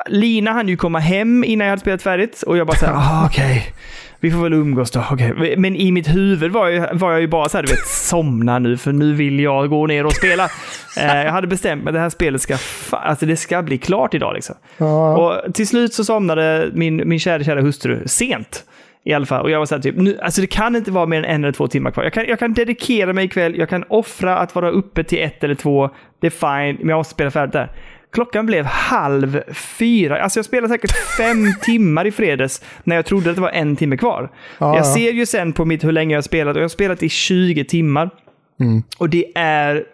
Lina hann ju komma hem innan jag hade spelat färdigt. Och jag bara såhär, [laughs] ah, okej. Vi får väl umgås då. okej. Men i mitt huvud var jag, var jag ju bara såhär, du vet, somna nu för nu vill jag gå ner och spela. Eh, jag hade bestämt mig att det här spelet ska, alltså det ska bli klart idag liksom. Ja. Och till slut så somnade min, min kära, kära hustru sent. I alla fall. Och jag var såhär, typ, nu, alltså det kan inte vara mer än en eller två timmar kvar. Jag kan, jag kan dedikera mig ikväll, jag kan offra att vara uppe till ett eller två. Det är fine, men jag måste spela färdigt där. Klockan blev halv fyra. Alltså jag spelade säkert fem [laughs] timmar i fredags när jag trodde att det var en timme kvar. Ja, jag ja. ser ju sen på mitt hur länge jag har spelat och jag har spelat i 20 timmar. Mm. Och det är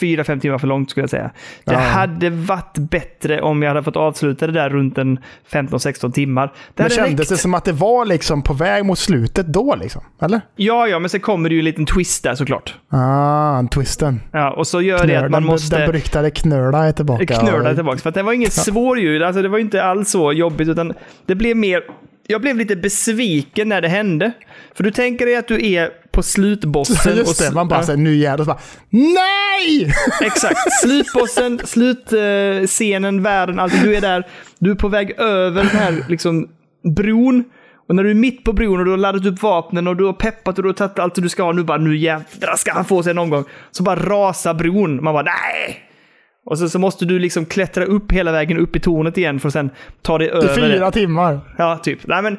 fyra fem timmar för långt skulle jag säga. Det Ja. hade varit bättre om jag hade fått avsluta det där runt en 15-16 timmar. Det Men kändes räckt. det som att det var liksom på väg mot slutet då? Liksom? Eller? Ja, ja, men sen kommer det ju en liten twist där såklart. Ah, twisten. Ja, och så gör det Knöl, att man den, måste... den beryktade knöla är tillbaka. knöla tillbaka. För det var inget svår ljud, alltså det var inte alls så jobbigt, utan det blev mer... Jag blev lite besviken när det hände. För du tänker dig att du är på slutbossen. [laughs] Just det, sl- man bara ja, säger nu jävlar. bara, Nej! [laughs] Exakt. Slutbossen, slutscenen, världen, allt. Du är där. Du är på väg över den här liksom, bron. Och när du är mitt på bron och du har laddat upp vapnen och du har peppat och du har tagit allt du ska ha. Nu bara, nu jävlar ska han få sig en omgång. Så bara rasar bron. Man bara, nej! Och så, så måste du liksom klättra upp hela vägen upp i tornet igen för att sen ta dig I över det. fyra timmar. Ja, typ. Nej, men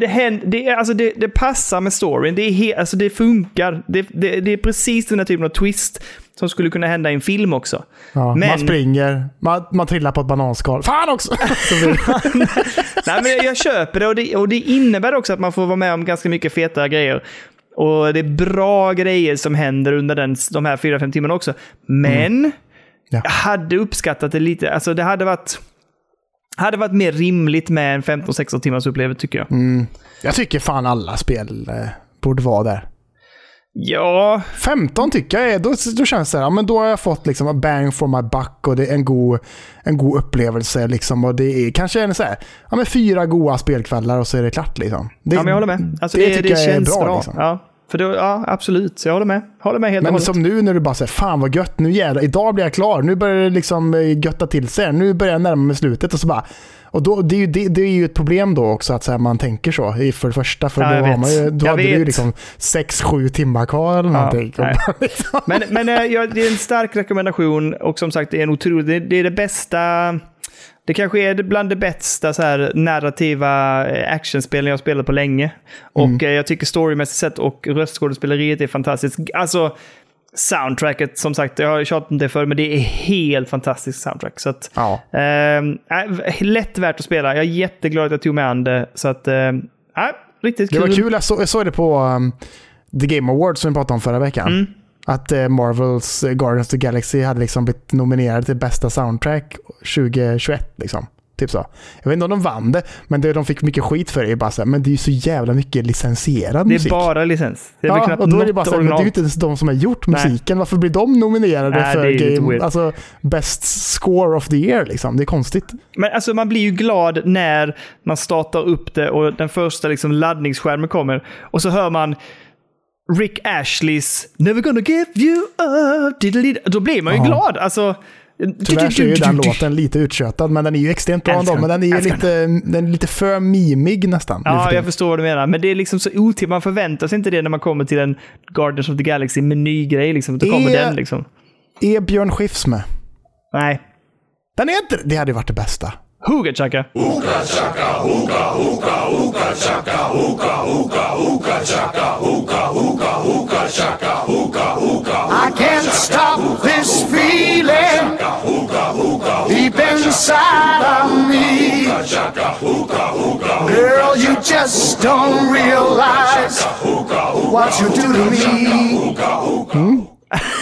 det, händer, det, alltså det, det passar med storyn. Det, är he, alltså det funkar. Det, det, det är precis den här typen av twist som skulle kunna hända i en film också. Ja, Men- Man springer, man, man trillar på ett bananskal. Fan också! [laughs] [laughs] [laughs] Nej, men jag, jag köper det och, det och det innebär också att man får vara med om ganska mycket feta grejer. Och det är bra grejer som händer under den, de här 4-5 timmarna också. Men Ja. jag hade uppskattat det lite. Alltså det hade varit, hade varit mer rimligt med en 15-16 timmars upplevelse tycker jag. jag tycker fan alla spel eh, borde vara där. Ja, 15 tycker jag är, då, då känns det, ja, men då har jag fått liksom a bang for my buck och det är en god, en god upplevelse. Liksom, och det är kanske en så här, ja, men fyra goda spelkvällar och så är det klart. Liksom. Det, ja men jag håller med. Alltså, det det, det, tycker jag är känns bra, bra. liksom. Ja, för då, ja, absolut. Så jag håller med. Håller med helt Men hållet. som nu när du bara säger fan vad gött, nu jävlar, idag blir jag klar. Nu börjar det liksom eh, götta till sig. Nu börjar jag närma mig slutet och så bara och då, det, är ju, det, det är ju ett problem då också att här, man tänker så för det första. För Ja, då, har vet. man ju, då Jag hade du ju vet. liksom 6-7 timmar kvar eller någonting. nej. [laughs] Liksom. Men, men eh, ja, det är en stark rekommendation och som sagt, det är en otrolig... Det, det är det bästa... Det kanske är det- bland det bästa så här, narrativa eh, actionspelen jag spelat på länge. Och Mm. eh, jag tycker storymässigt sett och röstskådespeleriet är fantastiskt. Alltså, soundtracket, som sagt, jag har tjatat om det förr, men det är helt fantastiskt soundtrack. Så att, Ja. äh, lätt värt att spela. Jag är jätteglad att jag tog mig an det. Så att, äh, riktigt Det kul. var kul, jag, så, jag såg det på um, The Game Awards som vi pratade om förra veckan. Mm. Att eh, Marvels eh, Guardians of the Galaxy hade liksom blivit nominerade till bästa soundtrack 2021. Liksom. Typ så. Jag vet inte om de vann det, men det de fick mycket skit för är bara så här, men det är ju så jävla mycket licensierad Det är musik. bara licens. Det är ja, knappt och då är det bara så här, men det är ju inte ens de som har gjort Nej. musiken. Varför blir de nominerade Nej, för det game, alltså best score of the year? Liksom. Det är konstigt. Men alltså man blir ju glad när man startar upp det och den första liksom laddningsskärmen kommer. Och så hör man Rick Ashleys “Never gonna give you up”. Då blir man ju Ja. glad. Alltså, Tyvärr så är ju den låten lite uttjötad, men den är ju extremt bra ändå. Men den. är ju lite, den är lite för mimig nästan. Ja, jag förstår vad du menar. Men det är liksom så otippat. Man förväntar sig inte det när man kommer till en Guardians of the Galaxy-menygrej. Liksom. Då kommer Är- den liksom. Är Björn Skifs med? Nej. Den är inte... Det hade ju varit det bästa. Hooga chaka. I can't stop this feeling deep inside of me. Girl, you just don't realize what you do to me.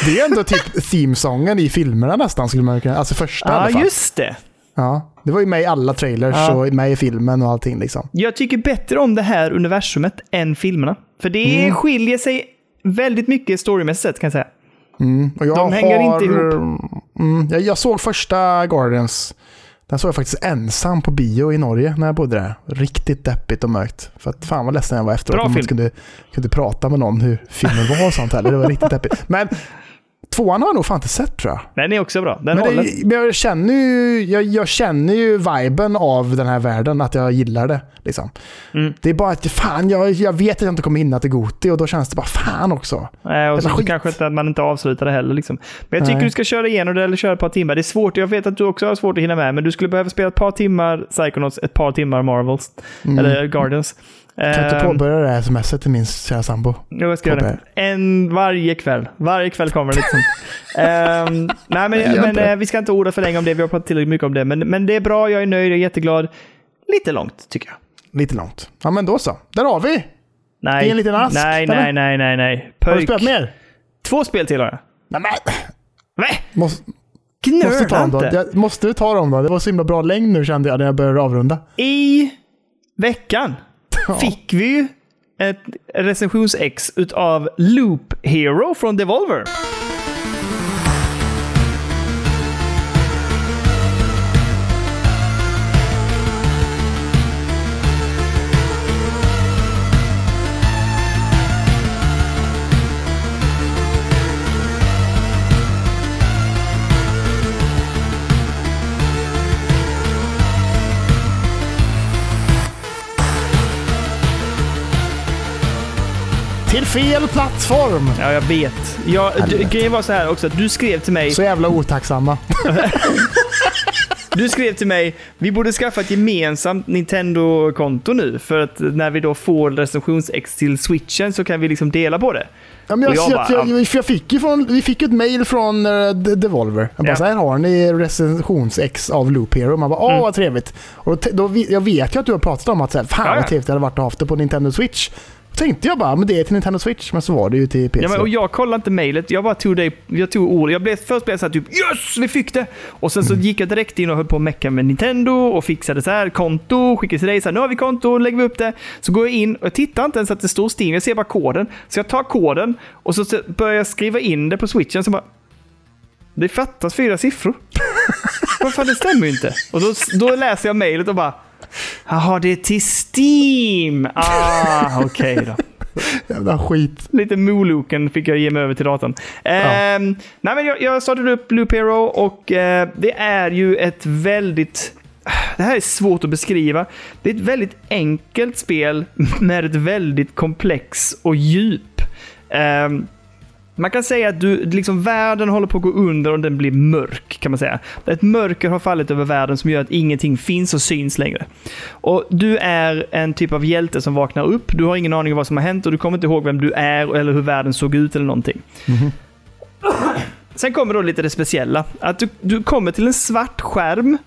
Det är ändå typ themesången i filmerna nästan, skulle man kunna Alltså första i alla Ja, fall. just det. Ja, det var ju med i alla trailers Ja. och med i filmen och allting liksom. Jag tycker bättre om det här universumet än filmerna. För det Mm. skiljer sig väldigt mycket storymässigt sett kan jag säga. Och jag De hänger inte ihop. Mm, jag, jag såg första Guardians. Den såg jag faktiskt ensam på bio i Norge när jag bodde där. Riktigt deppigt och mörkt. För att fan vad ledsen jag var efteråt. Bra Man film. kunde, kunde prata med någon hur filmen var och sånt heller. Det var riktigt deppigt. Men tvåan har jag nog fan inte sett tror jag. Den är också bra. Den Men, håller. det, men jag, känner ju, jag, jag känner ju viben av den här världen, att jag gillar det. Liksom. Mm. Det är bara att fan, jag, jag vet att jag inte kommer hinna till Goti och då känns det bara fan också. Nej, och så skit. kanske inte att man inte avslutar det heller. Liksom. Men jag tycker Nej. du ska köra igenom det eller köra ett par timmar. Det är svårt. Jag vet att du också har svårt att hinna med, men du skulle behöva spela ett par timmar Psychonauts, ett par timmar Marvels. Eller Guardians. Kan jag inte Ehm, påbörja det här smset till min kära sambo? Jo, jag ska göra det. En varje kväll. Varje kväll kommer det liksom. [laughs] Ehm, nej, men, men eh, vi ska inte orda för länge om det. Vi har pratat tillräckligt mycket om det. Men, men det är bra, jag är nöjd, jag är jätteglad. Lite långt, tycker jag. Lite långt. Ja men då så. Där har vi! Nej, En liten ask, nej, nej, nej, nej, nej. Har du Pöjk. spelat mer? Två spel till har jag. Nej, men, Nej, måste, måste, ta gnöla dem då. inte. Jag, måste du ta dem då? Det var så himla bra längd nu kände jag när jag började avrunda. I veckan fick vi ju ett recensionsex utav Loop Hero från Devolver. Fel plattform! Ja, jag vet. Jag, du, grejen var så här också, du skrev till mig, Så jävla otacksamma. [laughs] du skrev till mig, vi borde skaffa ett gemensamt Nintendo-konto nu, för att när vi då får recensionsex till switchen så kan vi liksom dela på det. Ja, men jag, jag jag, bara, jag, jag fick ju från, vi fick ett mail från uh, Devolver. Jag bara, Ja. så här har ni recensionsex av Loop Hero. Man bara, åh Mm. vad trevligt. Och då, då, jag vet ju att du har pratat om att så här, fan Ja, ja. vad trevligt det hade varit att ha haft det på Nintendo Switch. Tänkte jag bara, men det är till Nintendo Switch. Men så var det ju till PC. Ja, men, och jag kollade inte mejlet, jag bara tog det, jag tog ord. Jag blev, först blev jag så här typ yes, vi fick det! Och sen så gick jag direkt in och höll på att mecka med Nintendo och fixade så här konto, skickade till dig så här, nu har vi konto, lägger vi upp det. Så går jag in och jag tittar inte ens att det står Steam, jag ser bara koden. Så jag tar koden och så så börjar jag skriva in det på switchen så bara det fattas fyra siffror. [laughs] Vad fan, det stämmer ju inte. Och då, då läser jag mejlet och bara Jaha, det är till Steam! Ah, okej då. Jävla skit. Lite moloken fick jag ge mig över till datorn. Ehm, nej, men jag, jag startade upp Loop Hero och eh, det är ju ett väldigt... Det här är svårt att beskriva. Det är ett väldigt enkelt spel med ett väldigt komplex och djup. Ehm, man kan säga att du, liksom världen håller på att gå under och den blir mörk, kan man säga. Ett mörker har fallit över världen som gör att ingenting finns och syns längre. Och du är en typ av hjälte som vaknar upp. Du har ingen aning om vad som har hänt och du kommer inte ihåg vem du är eller hur världen såg ut eller någonting. Sen kommer då lite det speciella. Att du, du kommer till en svart skärm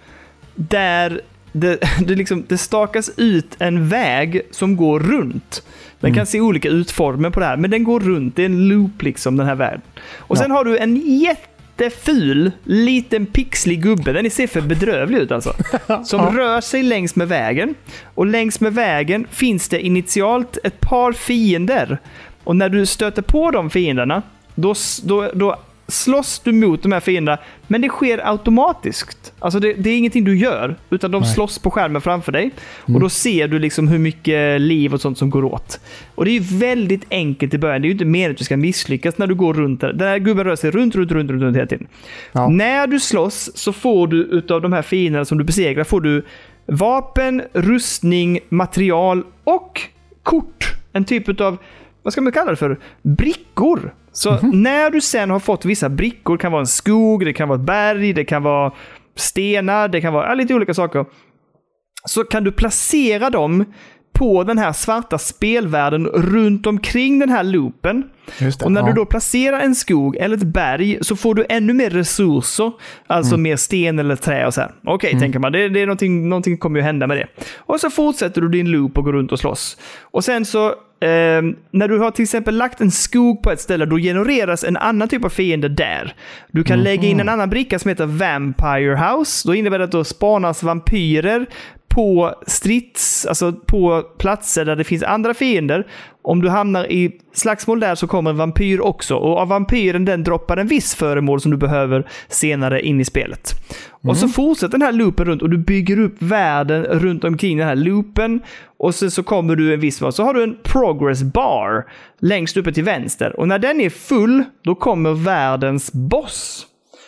där det, det, liksom, det stakas ut en väg som går runt. Den kan se olika utformer på det här, men den går runt. Det är en loop liksom, den här världen. Och sen har du en jätteful, liten pixlig gubbe. Den ser för bedrövlig ut alltså. [laughs] Som rör sig längs med vägen. Och längs med vägen finns det initialt ett par fiender. Och när du stöter på de fienderna, då, då, då slåss du mot de här fienderna, men det sker automatiskt. Alltså det, det är ingenting du gör, utan de slåss på skärmen framför dig. Och då ser du liksom hur mycket liv och sånt som går åt. Och det är ju väldigt enkelt i början. Det är ju inte meningen att du ska misslyckas när du går runt där. Den här gubben rör sig runt, runt, runt, runt, runt hela tiden. Ja. När du slåss så får du utav de här fienderna som du besegrar, får du vapen, rustning, material och kort. En typ utav vad ska man kalla det för? Brickor. Så när du sen har fått vissa brickor, det kan vara en skog, det kan vara ett berg, det kan vara stenar, det kan vara lite olika saker. Så kan du placera dem på den här svarta spelvärlden runt omkring den här loopen. Det, Och när ja. du då placerar en skog eller ett berg så får du ännu mer resurser. Alltså mer sten eller trä och så här. Okej, tänker man. Det, det är någonting, någonting kommer ju hända med det. Och så fortsätter du din loop och går runt och slåss. Och sen så eh, när du har till exempel lagt en skog på ett ställe, då genereras en annan typ av fiende där. Du kan lägga in en annan bricka som heter Vampire House. Då innebär det att då spanas vampyrer på strids, alltså på platser där det finns andra fiender. Om du hamnar i slagsmål där så kommer en vampyr också. Och av vampyren den droppar en viss föremål som du behöver senare in i spelet. Och så fortsätter den här loopen runt och du bygger upp världen runt omkring den här loopen. Och sen så kommer du en viss Så har du en progress bar längst uppe till vänster. Och när den är full, då kommer världens boss.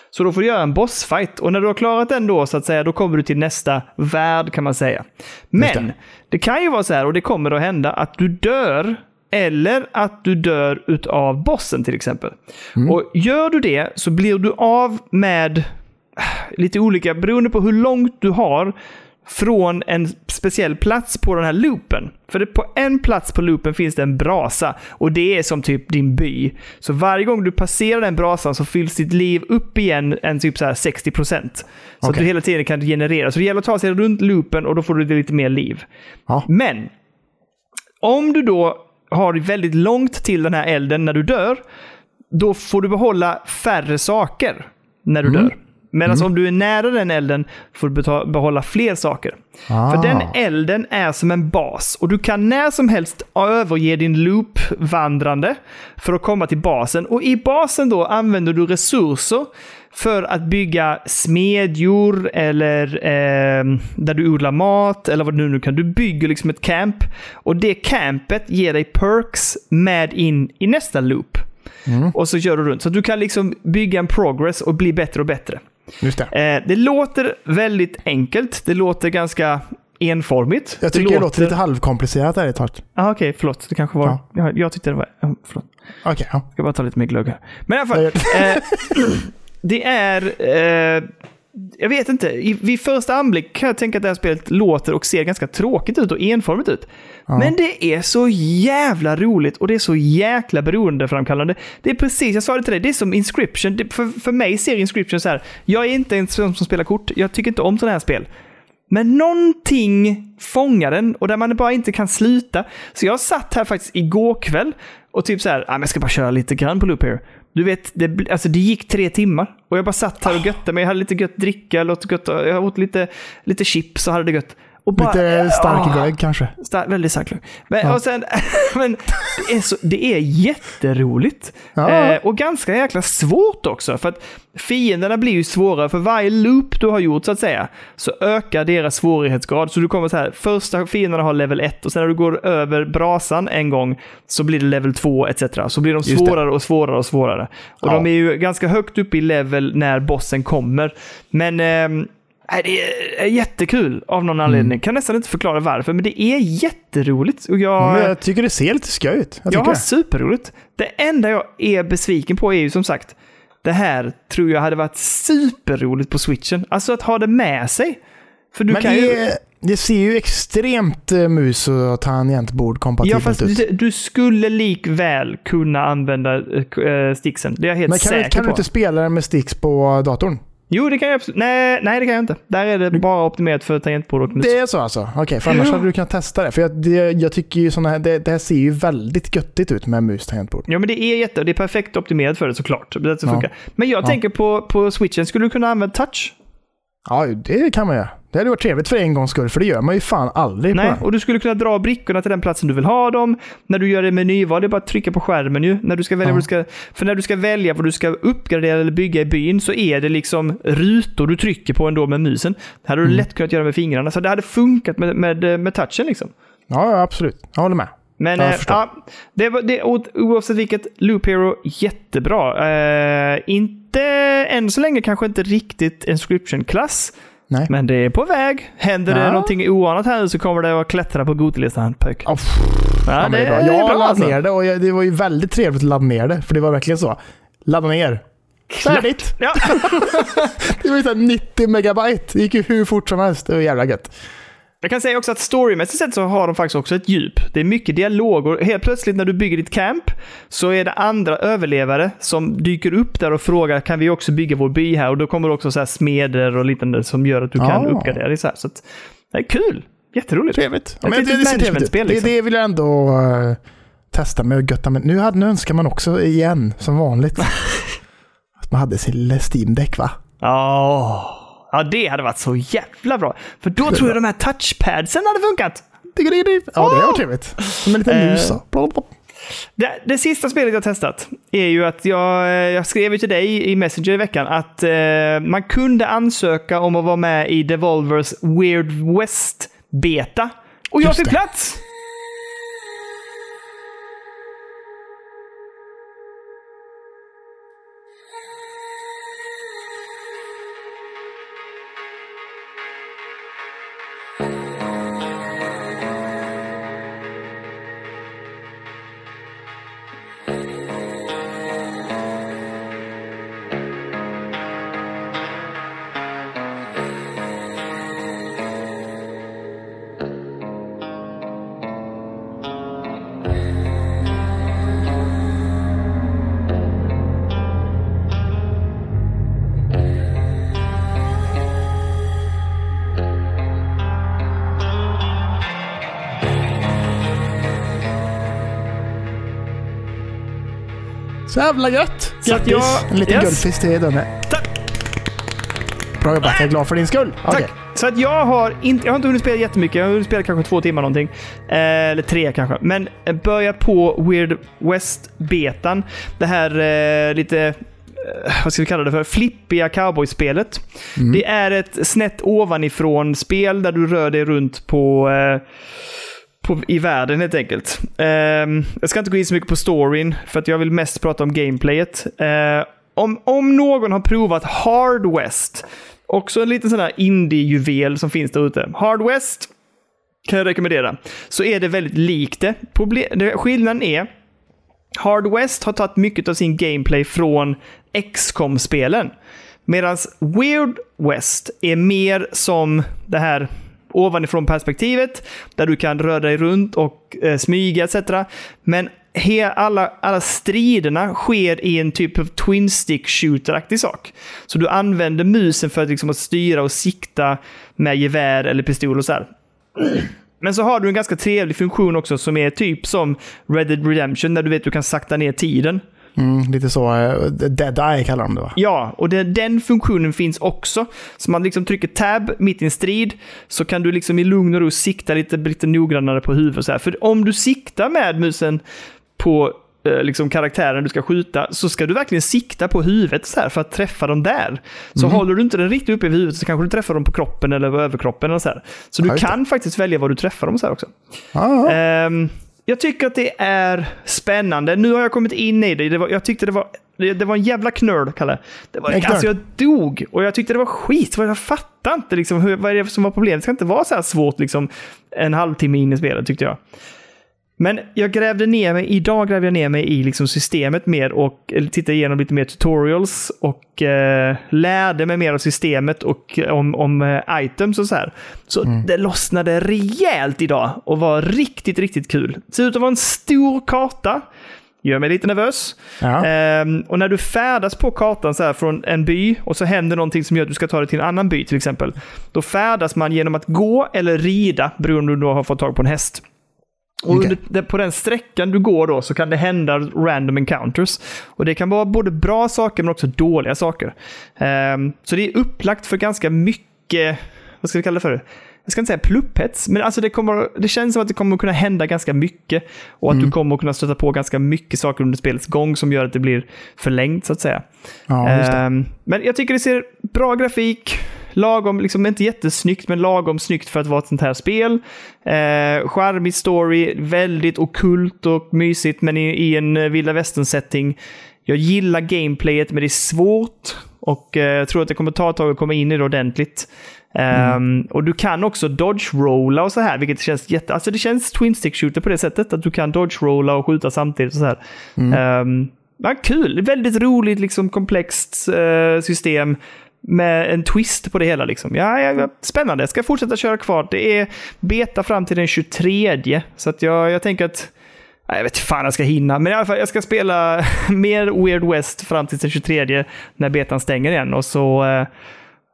Så då får du göra en bossfight. Och när du har klarat den då, så att säga, då kommer du till nästa värld kan man säga. Men det kan ju vara så här, och det kommer att hända, att du dör eller att du dör utav bossen till exempel. Och gör du det så blir du av med lite olika, beroende på hur långt du har från en speciell plats på den här loopen. För på en plats på loopen finns det en brasa och det är som typ din by. Så varje gång du passerar den brasan så fylls ditt liv upp igen en typ så här 60%. Så att Okej. du hela tiden kan generera. Så det gäller att ta sig runt loopen och då får du lite mer liv. Ja. Men om du då har väldigt långt till den här elden när du dör, då får du behålla färre saker när du dör. Medan om du är nära den elden får du behålla fler saker. Ah. För den elden är som en bas och du kan när som helst överge din loop-vandrande för att komma till basen. Och i basen då använder du resurser för att bygga smedjor eller eh, där du odlar mat eller vad du nu kan. Du bygger liksom ett camp och det campet ger dig perks med in i nästa loop. Och så kör du runt. Så du kan liksom bygga en progress och bli bättre och bättre. Just det. Eh, det låter väldigt enkelt. Det låter ganska enformigt. Jag tycker det låter lite halvkomplicerat ett tag. Ah, Okej, förlåt. Det kanske var... Ja. Ja. Jag tyckte det var... Förlåt. Okej, ja. Jag ska bara ta lite mer glögg här. Men i alla fall. Jag eh, [clears throat] det är... Eh, jag vet inte. I, vid första anblick kan jag tänka att det här spelet låter och ser ganska tråkigt ut och enformigt ut. Men det är så jävla roligt och det är så jäkla beroendeframkallande. Det är precis, jag sa det till dig, det är som Inscription. Det, för, för mig ser Inscription så här. Jag är inte en sån som spelar kort. Jag tycker inte om sådana här spel. Men någonting fångar den och där man bara inte kan sluta. Så jag satt här faktiskt igår kväll och typ så här, ah, men jag ska bara köra lite grann på Loop here. Du vet, det, alltså det gick tre timmar och jag bara satt här och götte mig. Jag hade lite gött dricka, gött, jag åt lite, lite chips och hade det gött. Och bara, Lite stark ah, glögg kanske. Star- väldigt stark glögg. Men, och sen, [laughs] men det, är så, det är jätteroligt. Ja. Eh, och ganska jäkla svårt också. För att fienderna blir ju svårare. För varje loop du har gjort så att säga, så ökar deras svårighetsgrad. Så du kommer så här, första fienderna har level 1 och sen när du går över brasan en gång så blir det level 2 etc. Så blir de svårare och svårare och svårare. Och Ja. de är ju ganska högt upp i level när bossen kommer. Men ehm, Nej, det är jättekul av någon Mm. anledning. Kan nästan inte förklara varför, men det är jätteroligt. Och jag, Ja, men jag, tycker det ser lite skoj ut. Jag har det. superroligt. Det enda jag är besviken på är ju som sagt, det här tror jag hade varit superroligt på switchen. Alltså att ha det med sig. För du Men kan ju... det, det ser ju extremt eh, mus och tangentbord Ja, kompatibelt fast ut. du, du skulle likväl kunna använda äh, sticksen. Det är jag helt Men kan, säker du, kan på. du inte spela den med sticks på datorn? Jo, det kan jag absolut. Nej, nej, det kan jag inte. Där är det bara optimerat för tangentbord och mus. Det är så alltså? Okej, för annars hade du kunnat testa det. För jag, det, jag tycker ju såna här, det, det här ser ju väldigt göttigt ut med mus tangentbord. Ja, men det är jätte, det är perfekt optimerat för det såklart. Det Ja. funkar. Men jag Ja. tänker på, på switchen, skulle du kunna använda touch? Ja, det kan man göra. Det hade varit trevligt för en gångs skull, för det gör man ju fan aldrig Nej, och du skulle kunna dra brickorna till den platsen du vill ha dem. När du gör det menyval, det är bara att trycka på skärmen ju. När du ska välja Ja. vad du ska, för när du ska välja vad du ska uppgradera eller bygga i byn så är det liksom rutor du trycker på ändå med musen. Det hade du Mm. lätt kunnat göra med fingrarna, så det hade funkat med, med, med touchen liksom. Ja, absolut. Jag håller med. Men Ja, eh, ja, det, var- det, oavsett vilket, Loop Hero jättebra. Eh, inte, än så länge kanske inte riktigt Inscription-klass. Nej. Men det är på väg. Händer det Ja. någonting oanat här så kommer det att klättra på Gotelistan. Oh, Ja, ja, det, det är bra. är Jag laddade alltså. ner det och det var ju väldigt trevligt att ladda ner det. För det var verkligen så. Ladda ner. Färdigt! Ja. [laughs] Det var ju så här 90 megabyte. Det gick ju hur fort som helst. Det var jävla gött. Jag kan säga också att storymässigt sett så har de faktiskt också ett djup. Det är mycket dialog och helt plötsligt när du bygger ditt camp så är det andra överlevare som dyker upp där och frågar kan vi också bygga vår by här? Och då kommer det också så här smeder och liknande som gör att du kan Ah. uppgradera det. Så, här. så att, det är kul. Jätteroligt. Trevligt. Ja, Ett men det, litet det ut. managementspel, Det, liksom. det vill jag ändå... eh, testa med att götta med. Nu, hade, nu önskar man också igen, som vanligt, [laughs] att man hade sin lilla Steam-däck va? Ja, ja, det hade varit så jävla bra. För då tror jag de här touchpadsen hade funkat. Ja, det var trevligt. Som en liten Eh. mus. så. Blablabla. Det, det sista spelet jag testat är ju att jag, jag skrev ju till dig i Messenger i veckan att eh, man kunde ansöka om att vara med i Devolvers Weird West-beta. Och jag fick plats! Så jävla gött! Grattis! jag- en liten yes. guldfisk till Danne. Tack! Bra jobbat, jag är glad för din skull. Tack! Så att jag har inte, jag har inte hunnit spela jättemycket. Jag har hunnit spela kanske två timmar någonting. Eh, eller tre kanske. Men eh, börja på Weird West-betan. Det här eh, lite eh, vad ska vi kalla det för? Flippiga cowboyspelet. Det är ett snett ovanifrån spel där du rör dig runt på, eh, på i världen helt enkelt. Ehm, jag ska inte gå in så mycket på storyn för att jag vill mest prata om gameplayet. Eh, om, om någon har provat Hard West, också en liten sån här indie-juvel som finns där ute. Hard West kan jag rekommendera. Så är det väldigt likt det. Proble- Skillnaden är Hard West har tagit mycket av sin gameplay från com spelen Medan Weird West är mer som det här ovanifrån perspektivet, där du kan röra dig runt och eh, smyga etc. Men he, alla, alla striderna sker i en typ av twin stick shooter-aktig sak. Så du använder musen för att, liksom, att styra och sikta med gevär eller pistol och så här. Men så har du en ganska trevlig funktion också som är typ som Red Dead Redemption, där du vet att du kan sakta ner tiden. Mm, lite så, eh, Dead Eye kallar de det va? Ja, och det, den funktionen finns också. Så man liksom trycker tab mitt i en strid, så kan du liksom i lugn och ro sikta lite, lite noggrannare på huvudet. Så här. För om du siktar med musen på eh, liksom karaktären du ska skjuta, så ska du verkligen sikta på huvudet så här för att träffa dem där. Så håller du inte den riktigt uppe i huvudet så kanske du träffar dem på kroppen eller överkroppen. Eller så här. så du kan faktiskt välja var du träffar dem så här också. Ja, Ehm, jag tycker att det är spännande. Nu har jag kommit in i det. det var, jag tyckte det var, det, det var en jävla knöl, Kalle. Det var, alltså jag dog och jag tyckte det var skit. Jag fattar inte liksom, hur, vad är det som var problemet. Det ska inte vara så här svårt liksom, en halvtimme in i spelet, tyckte jag. Men jag grävde ner mig, idag grävde jag ner mig i liksom systemet mer och tittade igenom lite mer tutorials och eh, lärde mig mer av systemet och eh, om, om eh, items och så här. Så det lossnade rejält idag och var riktigt, riktigt kul. Det ser ut att vara en stor karta. Gör mig lite nervös. Ja. Ehm, och när du färdas på kartan så här från en by och så händer någonting som gör att du ska ta dig till en annan by till exempel. Då färdas man genom att gå eller rida beroende på om du har fått tag på en häst. Och det- på den sträckan du går då så kan det hända random encounters. Och det kan vara både bra saker men också dåliga saker. Ehm, så det är upplagt för ganska mycket, vad ska vi kalla det för? Jag ska inte säga plupphets, men alltså det, kommer, det känns som att det kommer kunna hända ganska mycket. Och att du kommer kunna stöta på ganska mycket saker under spelets gång som gör att det blir förlängt så att säga. ja. Ehm, men jag tycker det ser bra grafik, lagom, liksom inte jättesnyggt, men lagom snyggt för att vara ett sånt här spel. Uh, charmig story, väldigt okult och mysigt, men i, i en eh, vilda västern-setting. Jag gillar gameplayet, men det är svårt. Och eh, jag tror att det kommer ta ett tag att komma in i det ordentligt. Ehm, Och du kan också dodge-rolla och så här, vilket känns jätte... Alltså det känns twin stick shooter på det sättet, att du kan dodge-rolla och skjuta samtidigt och så här. Ehm, ja, kul! Väldigt roligt, liksom komplext eh, system med en twist på det hela. Liksom. Ja, ja, spännande. Jag ska fortsätta köra kvar. Det är beta fram till den 23. Så att jag, jag tänker att... Jag vet inte fan jag ska hinna, men i alla fall jag ska spela [laughs] mer Weird West fram till den 23 när betan stänger igen. Och så eh,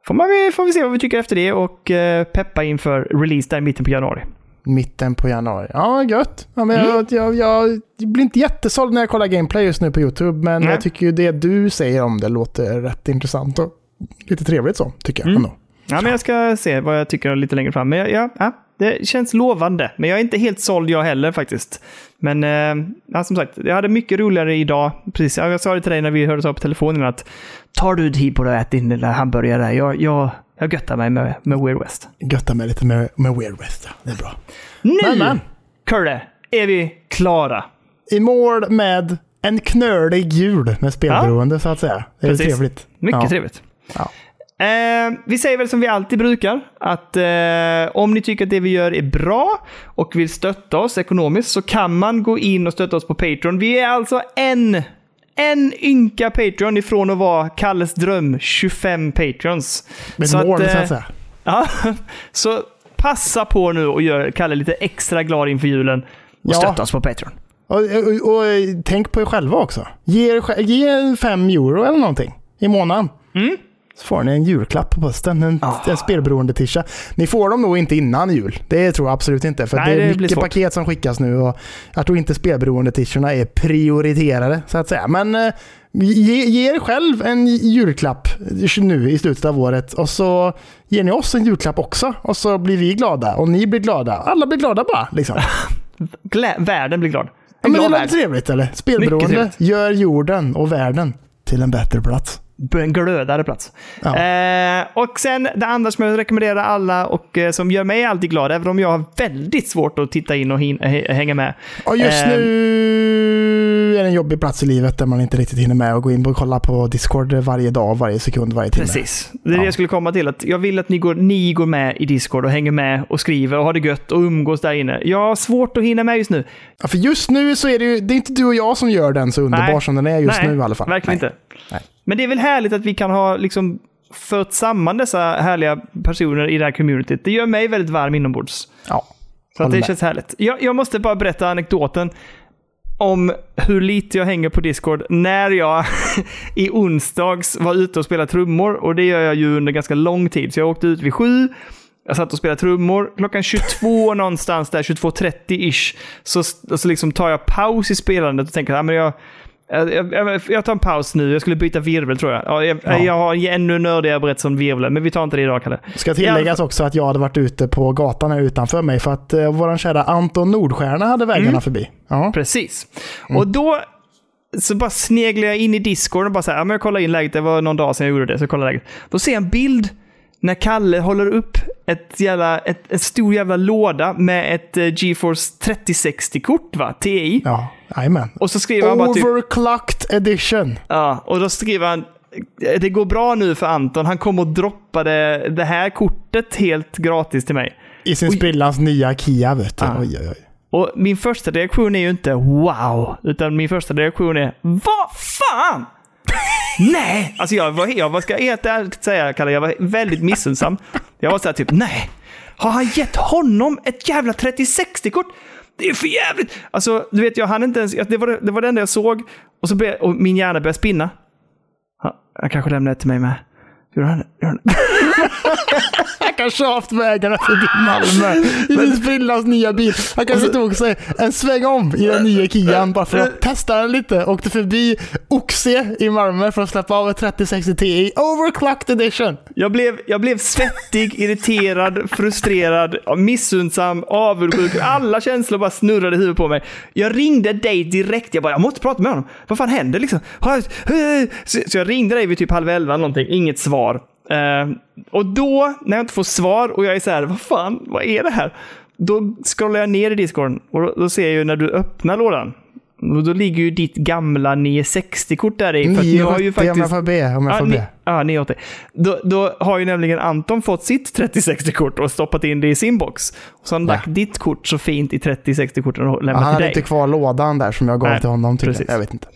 får, man, får vi se vad vi tycker efter det och eh, peppa inför release där i mitten på januari. Mitten på januari. Ja, gött. Ja, men Mm. jag, jag, jag blir inte jättesåld när jag kollar gameplay just nu på YouTube, men Nej. jag tycker ju det du säger om det låter rätt intressant och lite trevligt så, tycker jag. Mm. Ändå. Ja, men jag ska se vad jag tycker lite längre fram. Men ja, ja, ja, det känns lovande. Men jag är inte helt såld jag heller faktiskt. Men eh, ja, som sagt, jag hade mycket roligare idag. Precis, jag sa det till dig när vi hördes av på telefonen att tar du tid på dig att äta din lilla hamburgare? Jag, jag, jag göttar mig med, med Weird West. Götta mig lite med, med Weird West. ja. Det är bra. Nu, Men, men. Kurre, är vi klara. I mål med en knölig jul med spelberoende så att säga. Det är Precis. trevligt. Mycket ja. trevligt. Ja. Eh, vi säger väl som vi alltid brukar, att eh, om ni tycker att det vi gör är bra och vill stötta oss ekonomiskt så kan man gå in och stötta oss på Patreon. Vi är alltså en, en ynka Patreon ifrån att vara Kalles dröm, 25 Patreons. Med Så mål att, så eh, att säga. [laughs] Ja, så passa på nu och gör Kalle lite extra glad inför julen och Ja. stötta oss på Patreon. Och, och, och tänk på er själva också. Ge, ge fem euro eller någonting i månaden. Mm. Så får ni en julklapp på posten. En, Ah. en spelberoende tisha. Ni får dem nog inte innan jul. Det tror jag absolut inte. För Nej, det är det mycket svårt. paket som skickas nu. Och jag tror inte spelberoende tishorna är prioriterade så att säga. Men eh, ge, ge er själv en julklapp nu i slutet av året. Och så ger ni oss en julklapp också. Och så blir vi glada. Och ni blir glada. Alla blir glada bara. Liksom. [laughs] Glä- världen blir glad. Ja, En men det låter trevligt eller? Spelberoende trevligt. gör jorden och världen till en bättre plats. En glödare plats. Ja. Eh, och sen det andra som jag rekommenderar alla och eh, som gör mig alltid glad, även om jag har väldigt svårt att titta in och hänga med. Och just Eh, nu är det en jobbig plats i livet där man inte riktigt hinner med att gå in och kolla på Discord varje dag, varje sekund, varje timme. Precis. Det är det Ja. jag skulle komma till. Att jag vill att ni går, ni går med i Discord och hänger med och skriver och har det gött och umgås där inne. Jag har svårt att hinna med just nu. Ja, för just nu så är det ju, det är inte du och jag som gör den så underbar Nej. som den är just Nej, nu i alla fall. Verkligen Nej. inte. Nej. Men det är väl härligt att vi kan ha liksom fört samman dessa härliga personer i det här communityt. Det gör mig väldigt varm inombords. Ja. Så att det med. känns härligt. Jag, jag måste bara berätta anekdoten om hur lite jag hänger på Discord när jag [laughs] i onsdags var ute och spelade trummor. Och det gör jag ju under ganska lång tid. Så jag åkte ut vid sju. Jag satt och spelade trummor. Klockan 22 [laughs] någonstans där, 22.30-ish, så, så liksom tar jag paus i spelandet och tänker att men jag, jag, jag, jag tar en paus nu. Jag skulle byta virvel tror jag. Ja, jag, Ja. jag har ännu nördigare berättelse om virvlen, men vi tar inte det idag, Kalle. Ska tilläggas också att jag hade varit ute på gatan här utanför mig för att eh, vår kära Anton Nordstjärna hade vägarna Mm. förbi. Ja. Precis. Och då så bara sneglar jag in i Discord och bara så här, ja, men jag kollar in läget. Det var någon dag sedan jag gjorde det, så jag kollar läget. Då ser jag en bild när Kalle håller upp ett jävla, ett, en stor jävla låda med ett eh, GeForce 3060-kort, va? TI. Ja, jajamän. Och så skriver han bara typ... Overclocked edition. Ja, och då skriver han det går bra nu för Anton. Han kom och droppade det här kortet helt gratis till mig. I sin sprillans nya Kia vet du. Ja. Oj, oj, oj. Och min första reaktion är ju inte wow, utan min första reaktion är vad fan? [laughs] nej! Alltså jag, var, jag var, ska helt ärligt säga, Kalle, jag var väldigt missunnsam. Jag var såhär typ, nej! Har han gett honom ett jävla 3060-kort? Det är för jävligt! Alltså, du vet, jag hann inte ens... Det var det, det, var det enda jag såg. Och, så be, och min hjärna började spinna. Han, han kanske lämnade det till mig med. Gjorde han, gjorde han, har haft vägarna förbi Malmö i sin sprillans nya bil. Han kanske tog sig en sväng om i den nya Kian bara för att testa den lite. Åkte förbi Oxie i Malmö för att släppa av ett 3060 Ti Overclocked edition. Jag blev, jag blev svettig, irriterad, frustrerad, missundsam, avundsjuk. Alla känslor bara snurrade i huvudet på mig. Jag ringde dig direkt. Jag bara, jag måste prata med honom. Vad fan händer liksom? Så så jag ringde dig vid typ halv elva någonting. Inget svar. Eh, och då, när jag inte får svar och jag är så här, vad fan, vad är det här? Då scrollar jag ner i discorden och då, då ser jag ju när du öppnar lådan. Och då ligger ju ditt gamla 960-kort där i. För att jag har ju 970 om jag får be. Om jag Ja, får ni, be. ja 980. Då, då har ju nämligen Anton fått sitt 3060-kort och stoppat in det i sin box. Och så har han Ja. lagt ditt kort så fint i 3060-korten och lämnat han till hade dig. inte kvar lådan där som jag gav Nej, till honom. Tydligen. precis. Jag vet inte.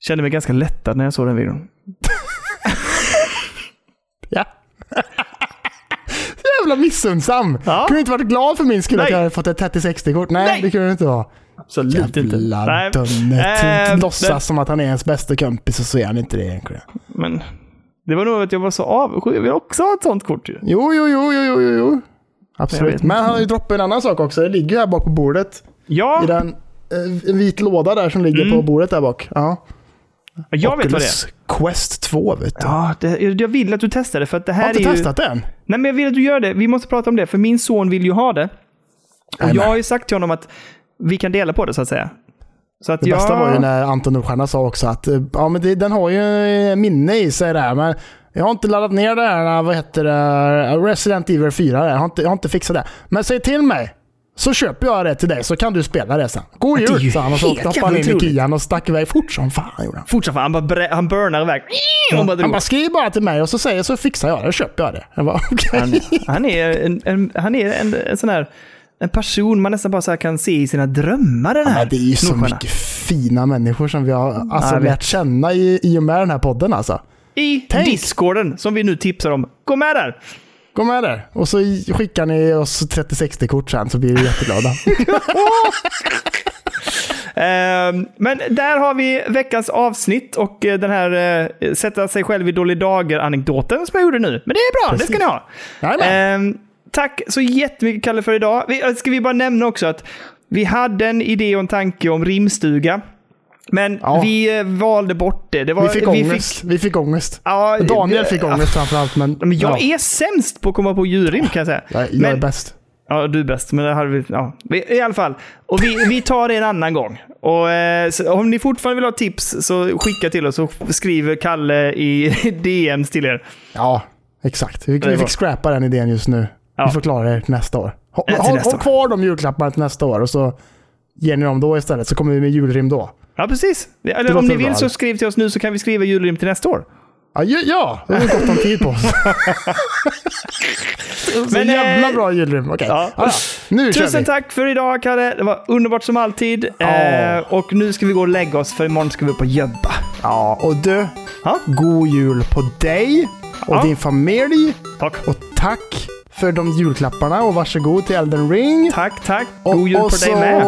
Kände mig ganska lättad när jag såg den videon. [laughs] [laughs] Jävla missunnsam. Ja. Kunde inte varit glad för min skull att jag hade fått ett 3060-kort. Nej, Nej. det kunde du inte vara. Absolut inte. Jävla Nej, dumme. Eh, Låtsas men- som att han är ens bästa kompis och så är han inte det egentligen. Men det var nog att jag var så avundsjuk. Jag vill också ha ett sånt kort ju. Jo, jo, jo, jo, jo, jo, Absolut. Men han har ju droppat en annan sak också. Det ligger ju här bak på bordet. Ja, I den eh, vit låda där som ligger Mm. på bordet där bak. Ja. Jag vet vad det är. Oculus Quest 2 vet du. Ja, det, jag vill att du testar det för att det jag har här inte är ju... testat den. Nej, men jag vill att du gör det. Vi måste prata om det, för min son vill ju ha det. Och jag har ju sagt till honom att vi kan dela på det, så att säga. Så att Det jag... bästa var ju när Anton Nordstjerna sa också att eh, ja, men det, den har ju eh, minne i sig där. Men jag har inte laddat ner det här, vad heter det, Resident Evil 4. där. Jag har inte, jag har inte fixat det. Men säg till mig. Så köper jag det till dig så kan du spela det sen. God det jul! sa han och så hoppade han in i. Kian och stack iväg fort som fan. Gjorde han. Fortsatt, han, bara han burnar iväg. Och bara Han bara skriv bara till mig och så säger så fixar jag det. Då köper jag det. Jag bara, [laughs] okej. Han, han är, en, en, han är en, en sån här en person man nästan bara så här kan se i sina drömmar. Den här Men det är ju så Nordsjälland. mycket fina människor som vi har alltså, vet. lärt känna i, i och med den här podden alltså. I Tänk. Discorden, som vi nu tipsar om. Gå med där! Gå med där. Och så skickar ni oss 3060-kort sen så blir vi jätteglada. [laughs] Ehm, men där har vi veckans avsnitt och eh, den här eh, sätta sig själv i dålig dager-anekdoten som jag gjorde nu. Men det är bra, det ska ni ha. Jajamän. Ehm, tack så jättemycket Kalle för idag. Äh, ska vi bara nämna också att vi hade en idé och en tanke om rimstuga. Men Ja. vi eh, valde bort det. det var, Vi fick ångest. Vi fick ångest. ja, Daniel fick ångest framförallt. Men, Men jag ja, är sämst på att komma på julrim kan jag säga. jag, jag är men, bäst. Ja, du är bäst. Men det hade vi, ja. Vi- I alla fall. Och vi, vi tar det en annan gång. Och, eh, om ni fortfarande vill ha tips så skicka till oss så skriver Kalle i [laughs] DMs till er. Ja, exakt. Vi, är vi fick scrappa den idén just nu. Ja. Vi får klara det nästa år. Ja, nästa ha år. kvar de julklapparna till nästa år och så ger ni dem då istället. Så kommer vi med julrim då. Ja, precis. Eller om ni vill så skriv till oss nu så kan vi skriva julrim till nästa år. Ja, ja det har vi gott om tid på oss. [laughs] så Men, jävla eh, bra julrim. Okej, ja. ja. nu Tusen tack för idag Kalle. Det var underbart som alltid. Ja. Eh, och nu ska vi gå och lägga oss för imorgon ska vi upp och jobba. Ja, och du. Ja. God jul på dig och Ja. din familj. Tack. Och tack för de julklapparna och varsågod till Elden Ring. Tack, tack. Och, God jul och på dig så med.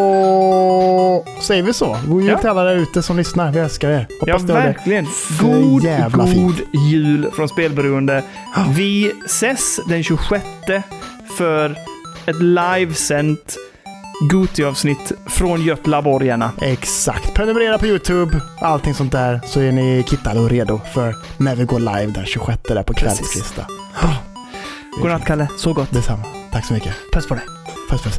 säger vi så. God jul Ja. till alla där ute som lyssnar. Vi älskar er. Ja, Hoppas det. verkligen. för God, jävla god fint. jul från Spelberoende. Vi ses den 26 för ett livesänt Goti-avsnitt från Götlaborgarna. Exakt. Prenumerera på YouTube, allting sånt där, så är ni kittade och redo för när vi går live den 26 där på kvällskvista. Godnatt Kalle, så gott. Detsamma. Tack så mycket. Puss på dig. Puss puss.